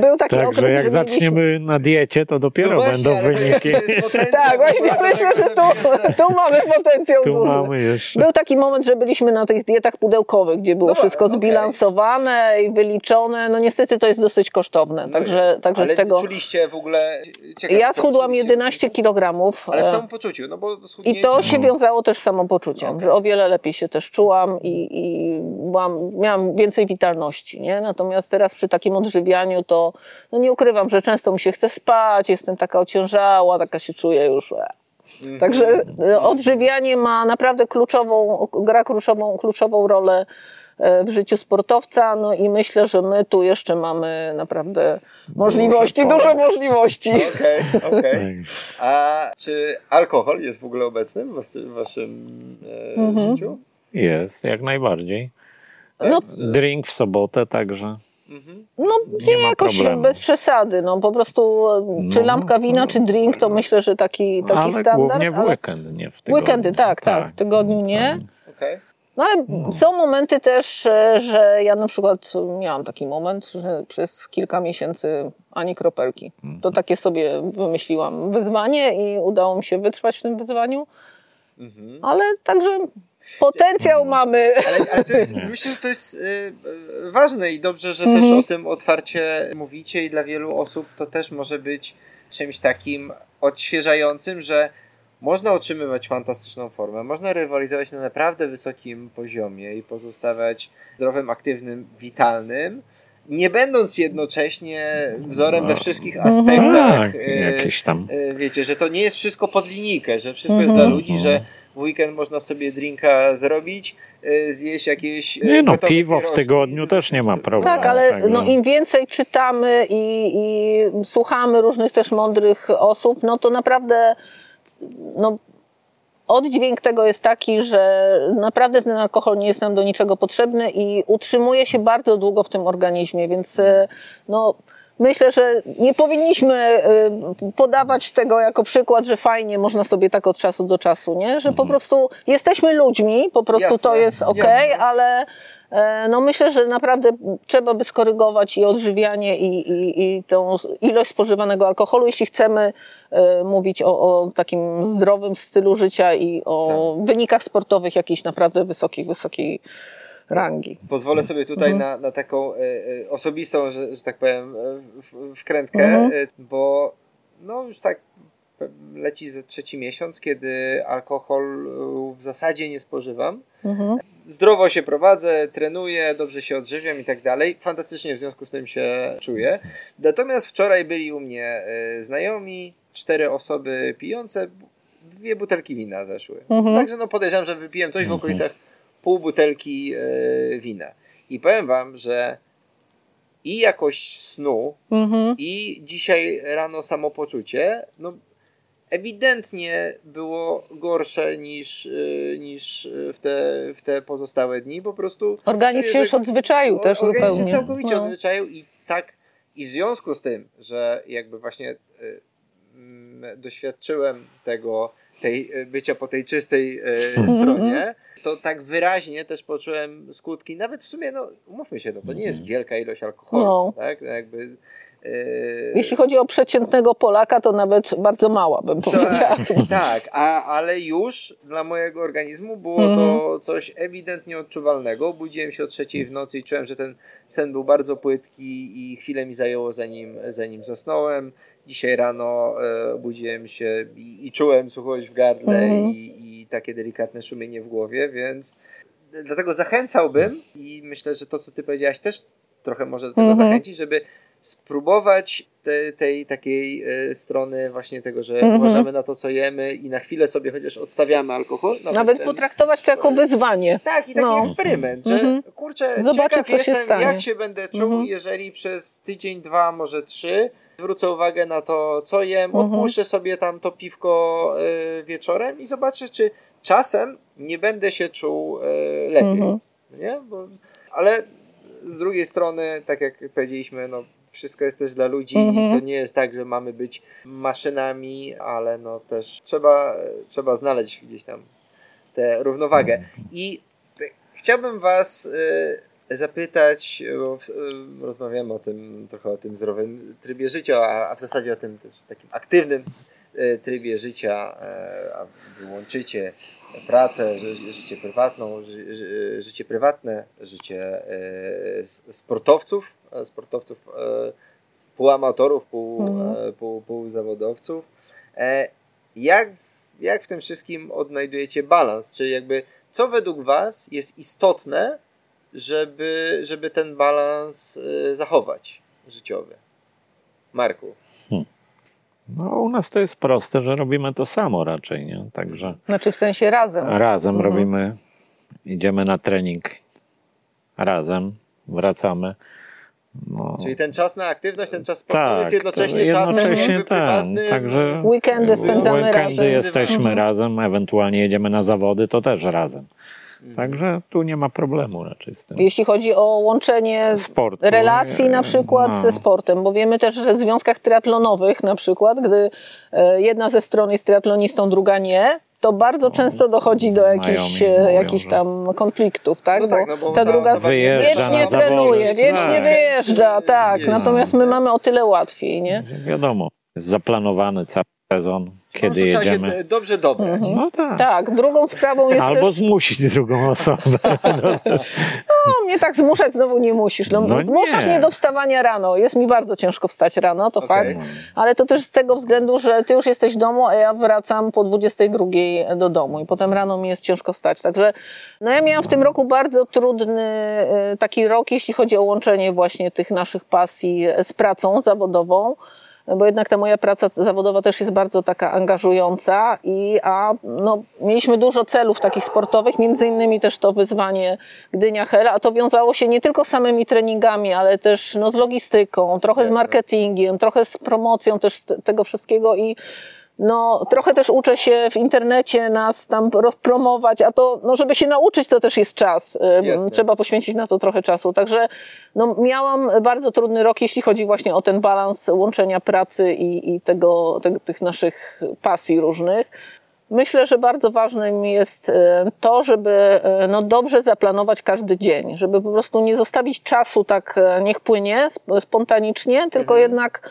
Był taki Także okres, jak że mieliśmy... zaczniemy na diecie, to dopiero No właśnie, będą wyniki. to Tak, właśnie myślę, że tu, tu mamy potencjał Tu duży. mamy jeszcze... Był taki moment, że byliśmy na tych dietach pudełkowych, gdzie było No, wszystko okej. zbilansowane i wyliczone. No niestety to jest dosyć kosztowne, No także, jest. także Ale z tego... czuliście w ogóle... ciekawe, Ja schudłam czuliście? 11 kg. Ale w samopoczuciu, no bo I to się wiązało też z samopoczuciem, Okej. że o wiele lepiej się też czułam i, i byłam, miałam więcej witalności. Nie? Natomiast teraz przy takim odżywianiu to no nie ukrywam, że często mi się chce spać, jestem taka ociężała, taka się czuję już. e. Mhm. Także e, odżywianie ma naprawdę kluczową, gra kluczową, kluczową rolę e, w życiu sportowca, no i myślę, że my tu jeszcze mamy naprawdę możliwości, pole. dużo możliwości. Okej, okej. [LAUGHS] Tak. A czy alkohol jest w ogóle obecny w, was, w waszym e, Mhm. życiu? Jest, jak najbardziej. No, Drink w sobotę także. Mhm. No Nie nie, jakoś problemu. bez przesady, no po prostu e, czy No, lampka wina, no. czy drink, to myślę, że taki, taki ale standard. głównie w ale- weekend, nie w tygodniu. Weekendy, tak, tak, w tygodniu nie. Okej. No ale są momenty też, e, że ja na przykład miałam taki moment, że przez kilka miesięcy ani kropelki. Mhm. To takie sobie wymyśliłam wyzwanie i udało mi się wytrwać w tym wyzwaniu, Mhm. ale także potencjał mamy. Ale, ale to jest, myślę, że to jest y, ważne i dobrze, że Mhm. też o tym otwarcie mówicie i dla wielu osób to też może być czymś takim odświeżającym, że można utrzymywać fantastyczną formę, można rywalizować na naprawdę wysokim poziomie i pozostawać zdrowym, aktywnym, witalnym, nie będąc jednocześnie wzorem we wszystkich aspektach. Tak, y, jakieś tam. y, wiecie, że to nie jest wszystko pod linijkę, że wszystko Mhm. jest dla ludzi, że w weekend można sobie drinka zrobić, y, zjeść jakieś. Nie no, piwo w tygodniu też nie ma problemu. Tak, ale Także- no, im więcej czytamy i, i słuchamy różnych też mądrych osób, no to naprawdę no, oddźwięk tego jest taki, że naprawdę ten alkohol nie jest nam do niczego potrzebny i utrzymuje się bardzo długo w tym organizmie, więc e, no, myślę, że nie powinniśmy e, podawać tego jako przykład, że fajnie można sobie tak od czasu do czasu, nie? że po prostu jesteśmy ludźmi, po prostu to Jasne, jest ok, jasne. ale e, no myślę, że naprawdę trzeba by skorygować i odżywianie i, i, i tą ilość spożywanego alkoholu, jeśli chcemy mówić o, o takim zdrowym stylu życia i o wynikach sportowych jakichś naprawdę wysokich, wysokiej rangi. Pozwolę sobie tutaj Mhm. na, na taką e, e, osobistą, że, że tak powiem, e, w, wkrętkę, Mhm. e, bo no już tak e, leci ze trzeci miesiąc, kiedy alkohol e, w zasadzie nie spożywam. Mhm. Zdrowo się prowadzę, trenuję, dobrze się odżywiam i tak dalej. Fantastycznie w związku z tym się czuję. Natomiast wczoraj byli u mnie e, znajomi, cztery osoby pijące, dwie butelki wina zeszły. Mhm. Także no podejrzewam, że wypiłem coś w Mhm. okolicach pół butelki e, wina. I powiem wam, że i jakość snu, Mhm. i dzisiaj rano samopoczucie, no ewidentnie było gorsze niż, y, niż w, te, w te pozostałe dni. Po prostu Organizm się już odzwyczaił też organizm się zupełnie. całkowicie No. odzwyczaił i tak i w związku z tym, że jakby właśnie y, mm, doświadczyłem tego, tej y, bycia po tej czystej y, Mhm. stronie, to tak wyraźnie też poczułem skutki. Nawet w sumie, no umówmy się, no to nie jest wielka ilość alkoholu, No. tak? No Jakby, y, Jeśli chodzi o przeciętnego Polaka, to nawet bardzo mała bym powiedziała. tak, tak a, ale już dla mojego organizmu było Mhm. to coś ewidentnie odczuwalnego. Budziłem się o trzeciej w nocy i czułem, że ten sen był bardzo płytki i chwilę mi zajęło zanim, zanim zasnąłem. Dzisiaj rano e, obudziłem się i, i czułem suchość w gardle Mhm. i, i takie delikatne szumienie w głowie, więc dlatego zachęcałbym i myślę, że to, co ty powiedziałaś, też trochę może do tego Mhm. zachęcić, żeby spróbować te, tej takiej e, strony właśnie tego, że Mhm. uważamy na to, co jemy i na chwilę sobie chociaż odstawiamy alkohol. Nawet ten- potraktować to jako wyzwanie. tak, i taki No. eksperyment, że Mhm. kurczę, ciekaw co się stanie. jak się będę czuł, Mhm. jeżeli przez tydzień, dwa, może trzy zwrócę uwagę na to, co jem, Mhm. sobie tam to piwko y, wieczorem i zobaczę, czy czasem nie będę się czuł y, lepiej. Mhm. Nie? Bo, ale z drugiej strony, tak jak powiedzieliśmy, no, wszystko jest też dla ludzi Mhm. i to nie jest tak, że mamy być maszynami, ale no też trzeba, trzeba znaleźć gdzieś tam tę równowagę. I te- chciałbym Was y, zapytać, bo y, rozmawiamy o tym trochę o tym zdrowym trybie życia, a, w zasadzie o tym też takim aktywnym y, trybie życia, y, a wy łączycie pracę, ży, życie prywatną, ży, ży, życie prywatne, życie sportowców, e, sportowców e, półamatorów, pół, e, pół, półzawodowców. E, Jak, jak w tym wszystkim odnajdujecie balans? Czy jakby co według Was jest istotne, żeby, żeby ten balans y, zachować życiowy? Marku. No u nas to jest proste, że robimy to samo raczej, nie? Także Znaczy w sensie razem. razem Mhm. robimy, idziemy na trening razem, wracamy. No, Czyli ten czas na aktywność, ten czas sportowy tak, jest jednocześnie, czasem jednocześnie jakby tak, prywatnym. także Weekendy spędzamy weekendy razem. jesteśmy Mhm. razem, ewentualnie jedziemy na zawody, to też razem. Mhm. Także tu nie ma problemu raczej z tym. Jeśli chodzi o łączenie Sportu. relacji na przykład no. ze sportem, bo wiemy też, że w związkach triatlonowych na przykład, gdy e, jedna ze stron jest triatlonistą, druga nie, to bardzo No, często dochodzi do jakichś, e, jakichś tam konfliktów, tak? No tak, no bo ta ta druga wiecznie trenuje, wiecznie Tak. wyjeżdża, tak. Natomiast my mamy o tyle łatwiej, nie? Wiadomo, jest zaplanowany cały sezon, kiedy No, trzeba jedziemy. się dobrze dobrać. Mhm. No tak. Tak, drugą sprawą jest Albo też... zmusić drugą osobę. [LAUGHS] No, mnie tak zmuszać znowu nie musisz. No, No zmuszasz nie. mnie do wstawania rano. Jest mi bardzo ciężko wstać rano, to Okej. fakt. Ale to też z tego względu, że ty już jesteś w domu, a ja wracam po 22 do domu i potem rano mi jest ciężko wstać. Także no ja miałam w tym roku bardzo trudny e, taki rok, jeśli chodzi o łączenie właśnie tych naszych pasji z pracą zawodową. Bo jednak ta moja praca zawodowa też jest bardzo taka angażująca i a no, mieliśmy dużo celów takich sportowych, między innymi też to wyzwanie Gdynia Hela, a to wiązało się nie tylko z samymi treningami, ale też no, z logistyką, trochę z marketingiem, trochę z promocją też te- tego wszystkiego i no, trochę też uczę się w internecie nas tam rozpromować, a to, no, żeby się nauczyć, to też jest czas. Jasne. Trzeba poświęcić na to trochę czasu. Także no, miałam bardzo trudny rok, jeśli chodzi właśnie o ten balans łączenia pracy i, i tego, te, tych naszych pasji różnych. Myślę, że bardzo ważnym jest e, to, żeby e, no, dobrze zaplanować każdy dzień, żeby po prostu nie zostawić czasu tak, e, niech płynie sp- spontanicznie, tylko Mhm. jednak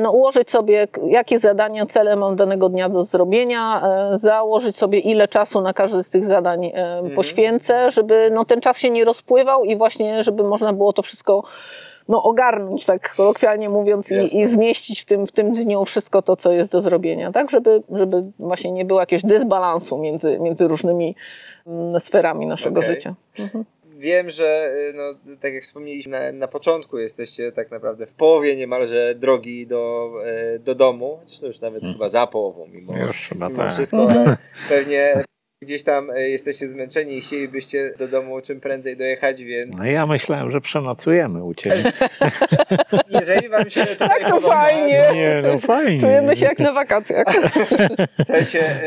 no, ułożyć sobie, jakie zadania, cele mam danego dnia do zrobienia, e, założyć sobie, ile czasu na każdy z tych zadań mhm. poświęcę, żeby no, ten czas się nie rozpływał i właśnie, żeby można było to wszystko no, ogarnąć, tak kolokwialnie mówiąc, i, i, zmieścić w tym, w tym dniu wszystko to, co jest do zrobienia, tak, żeby, żeby właśnie nie było jakiegoś dysbalansu między, między różnymi mm, sferami naszego okay. życia. Mhm. Wiem, że y, no, tak jak wspomnieliśmy na, na początku, jesteście tak naprawdę w połowie niemalże drogi do, y, do domu, zresztą już nawet hmm. chyba za połową, mimo, już mimo tak. wszystko, ale [LAUGHS] pewnie gdzieś tam e, jesteście zmęczeni i chcielibyście do domu czym prędzej dojechać, więc... No ja myślałem, że przenocujemy u Ciebie. [LAUGHS] Jeżeli Wam się tutaj Tak to podoba, fajnie. Nie, no fajnie. Czujemy się jak na wakacjach. [LAUGHS] Słuchajcie,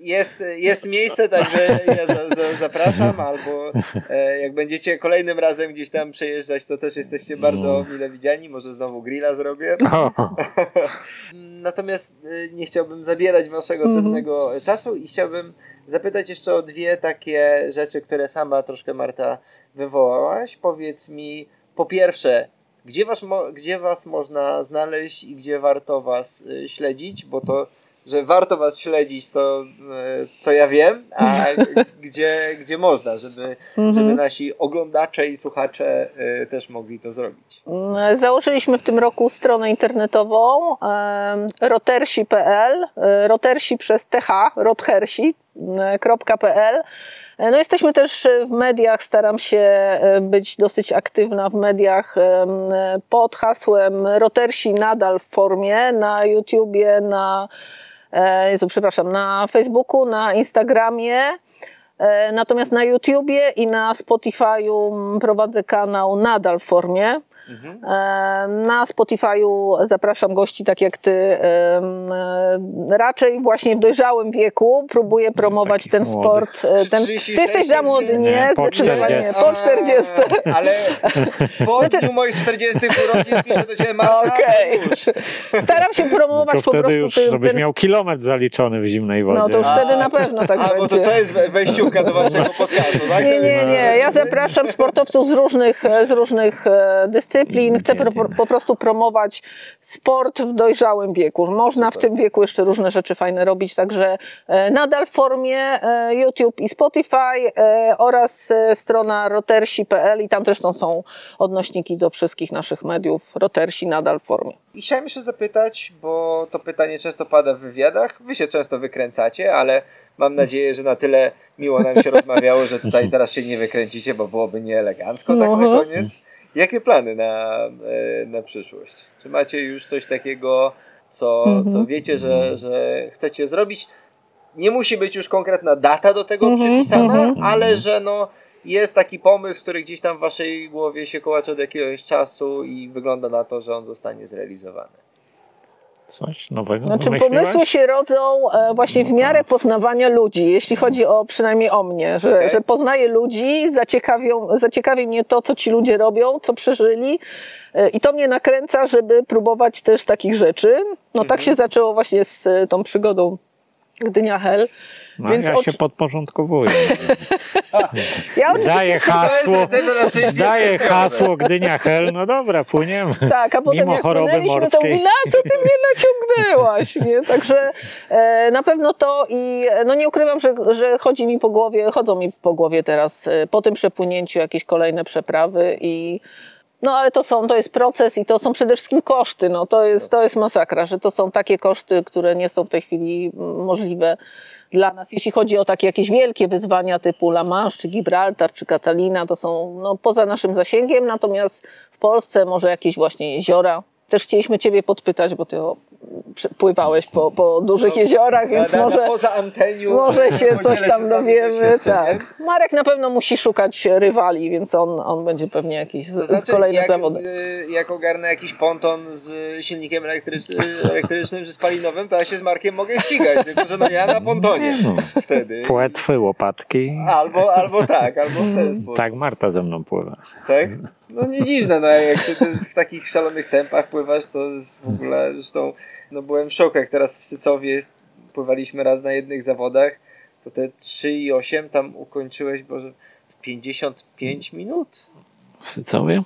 jest, jest miejsce, także ja za, za, zapraszam, albo e, jak będziecie kolejnym razem gdzieś tam przejeżdżać, to też jesteście bardzo no. mile widziani, może znowu grilla zrobię. [LAUGHS] Natomiast e, nie chciałbym zabierać waszego mhm. cennego czasu i chciałbym zapytać jeszcze o dwie takie rzeczy, które sama troszkę Marta wywołałaś. Powiedz mi, po pierwsze, gdzie was, gdzie was można znaleźć i gdzie warto was e, śledzić, bo to że warto was śledzić, to, e, to ja wiem, a [LAUGHS] gdzie, gdzie można, żeby, mhm. żeby nasi oglądacze i słuchacze e, też mogli to zrobić. Mm, założyliśmy w tym roku stronę internetową rotersi.pl, e, rotersi przez th, rothersi.pl. No jesteśmy też w mediach, staram się być dosyć aktywna w mediach pod hasłem Rotersi nadal w formie, na YouTubie, na Jezu, przepraszam, na Facebooku, na Instagramie, e, natomiast na YouTubie i na Spotify'u prowadzę kanał nadal w formie. Mhm. E, na Spotify'u zapraszam gości tak jak ty, e, raczej właśnie w dojrzałym wieku próbuję promować ten sport. E, ten, ty jesteś za młody, nie? Zdecydowanie nie, po 40. Ale po znaczy... moich 40 urodzin piszę do ciebie Marta. Okay. Staram się promować po prostu już, ten... Żebyś miał kilometr zaliczony w zimnej wodzie. No to już a, wtedy na pewno tak a, będzie. bo to, to jest wejściówka do waszego podcastu, tak? Nie, nie, nie. Ja zapraszam sportowców z różnych, z różnych dyscyplin dyscyplin, chcę pro, po prostu promować sport w dojrzałym wieku. Można w tym wieku jeszcze różne rzeczy fajne robić, także e, nadal w formie e, YouTube i Spotify e, oraz strona rotersi.pl i tam zresztą są odnośniki do wszystkich naszych mediów. Rotersi nadal w formie. I chciałem jeszcze zapytać, bo to pytanie często pada w wywiadach, wy się często wykręcacie, ale mam nadzieję, że na tyle miło nam się [LAUGHS] rozmawiało, że tutaj teraz się nie wykręcicie, bo byłoby nieelegancko tak na koniec. Jakie plany na, e, na przyszłość? Czy macie już coś takiego, co, mhm. co wiecie, że, że chcecie zrobić? Nie musi być już konkretna data do tego mhm, przypisana, mhm. ale że no, jest taki pomysł, który gdzieś tam w waszej głowie się kołacze od jakiegoś czasu i wygląda na to, że on zostanie zrealizowany. Coś nowego Znaczy pomysły się rodzą e, właśnie w miarę poznawania ludzi, jeśli chodzi o przynajmniej o mnie, że, okay. że poznaję ludzi, zaciekawią, zaciekawi mnie to, co ci ludzie robią, co przeżyli e, i to mnie nakręca, żeby próbować też takich rzeczy. No tak mhm. się zaczęło właśnie z e, tą przygodą Gdynia Hell. No, Więc ja oczy... się podporządkowuję. [LAUGHS] ja daję hasło, daję hasło Gdynia Hel, no dobra, płyniemy. Tak, a potem Mimo jak płynęliśmy, to mówi, na co ty mnie naciągnęłaś? Nie? Także e, na pewno to i no nie ukrywam, że, że chodzi mi po głowie, chodzą mi po głowie teraz e, po tym przepłynięciu jakieś kolejne przeprawy i no ale to są, to jest proces i to są przede wszystkim koszty. No, to, jest, to jest masakra, że to są takie koszty, które nie są w tej chwili możliwe dla nas, jeśli chodzi o takie jakieś wielkie wyzwania typu La Manche, czy Gibraltar, czy Catalina, to są no, poza naszym zasięgiem, natomiast w Polsce może jakieś właśnie jeziora. Też chcieliśmy Ciebie podpytać, bo Ty pływałeś po, po dużych no, jeziorach, więc na, może, na poza anteniu może się coś tam dowiemy. Tak. Marek na pewno musi szukać rywali, więc on, on będzie pewnie jakiś to znaczy, kolejne jak, zawody. Y, jak ogarnę jakiś ponton z silnikiem elektrycz, elektrycznym czy spalinowym, to ja się z Markiem mogę ścigać, tylko że no ja na pontonie no. wtedy. Płetwy, łopatki. Albo, albo tak, albo w ten sposób. Tak, Marta ze mną pływa. Tak? No nie dziwne, no jak ty, ty w takich szalonych tempach pływasz, to jest w ogóle, zresztą no byłem w szoku, jak teraz w Sycowie pływaliśmy raz na jednych zawodach, to te 3,8 tam ukończyłeś, bo 55 minut. W Sycowie?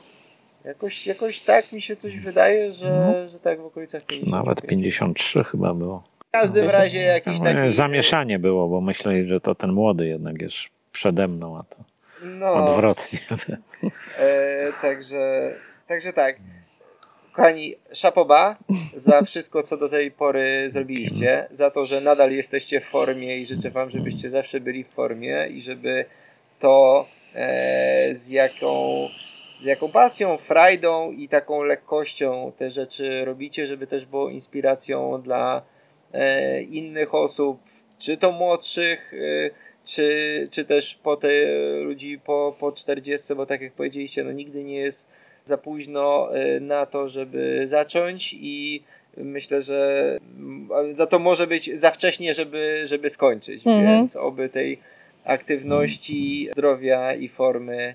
Jakoś, jakoś tak mi się coś wydaje, że, że tak w okolicach 50. Nawet 53 chyba było. W każdym razie jakiś No, taki... Zamieszanie było, bo myśleli, że to ten młody jednak jest przede mną, a to No, odwrotnie. e, także, także tak. Kochani, szapoba za wszystko, co do tej pory zrobiliście, za to, że nadal jesteście w formie i życzę wam, żebyście zawsze byli w formie i żeby to e, z jaką z jaką pasją, frajdą i taką lekkością te rzeczy robicie, żeby też było inspiracją dla e, innych osób, czy to młodszych, e, czy, czy też po te ludzi po, po 40, bo tak jak powiedzieliście, no nigdy nie jest za późno e, na to, żeby zacząć i myślę, że za to może być za wcześnie, żeby, żeby skończyć, Mhm. więc oby tej aktywności, zdrowia i formy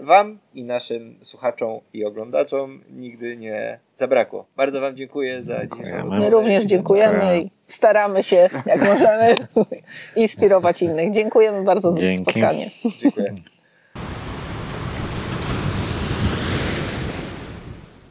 Wam i naszym słuchaczom i oglądaczom nigdy nie zabrakło. Bardzo Wam dziękuję za dzisiejszą Dziękujemy. rozmowę. My również dziękujemy i staramy się, jak możemy, [LAUGHS] inspirować innych. Dziękujemy bardzo za Dzięki. spotkanie. Dziękuję.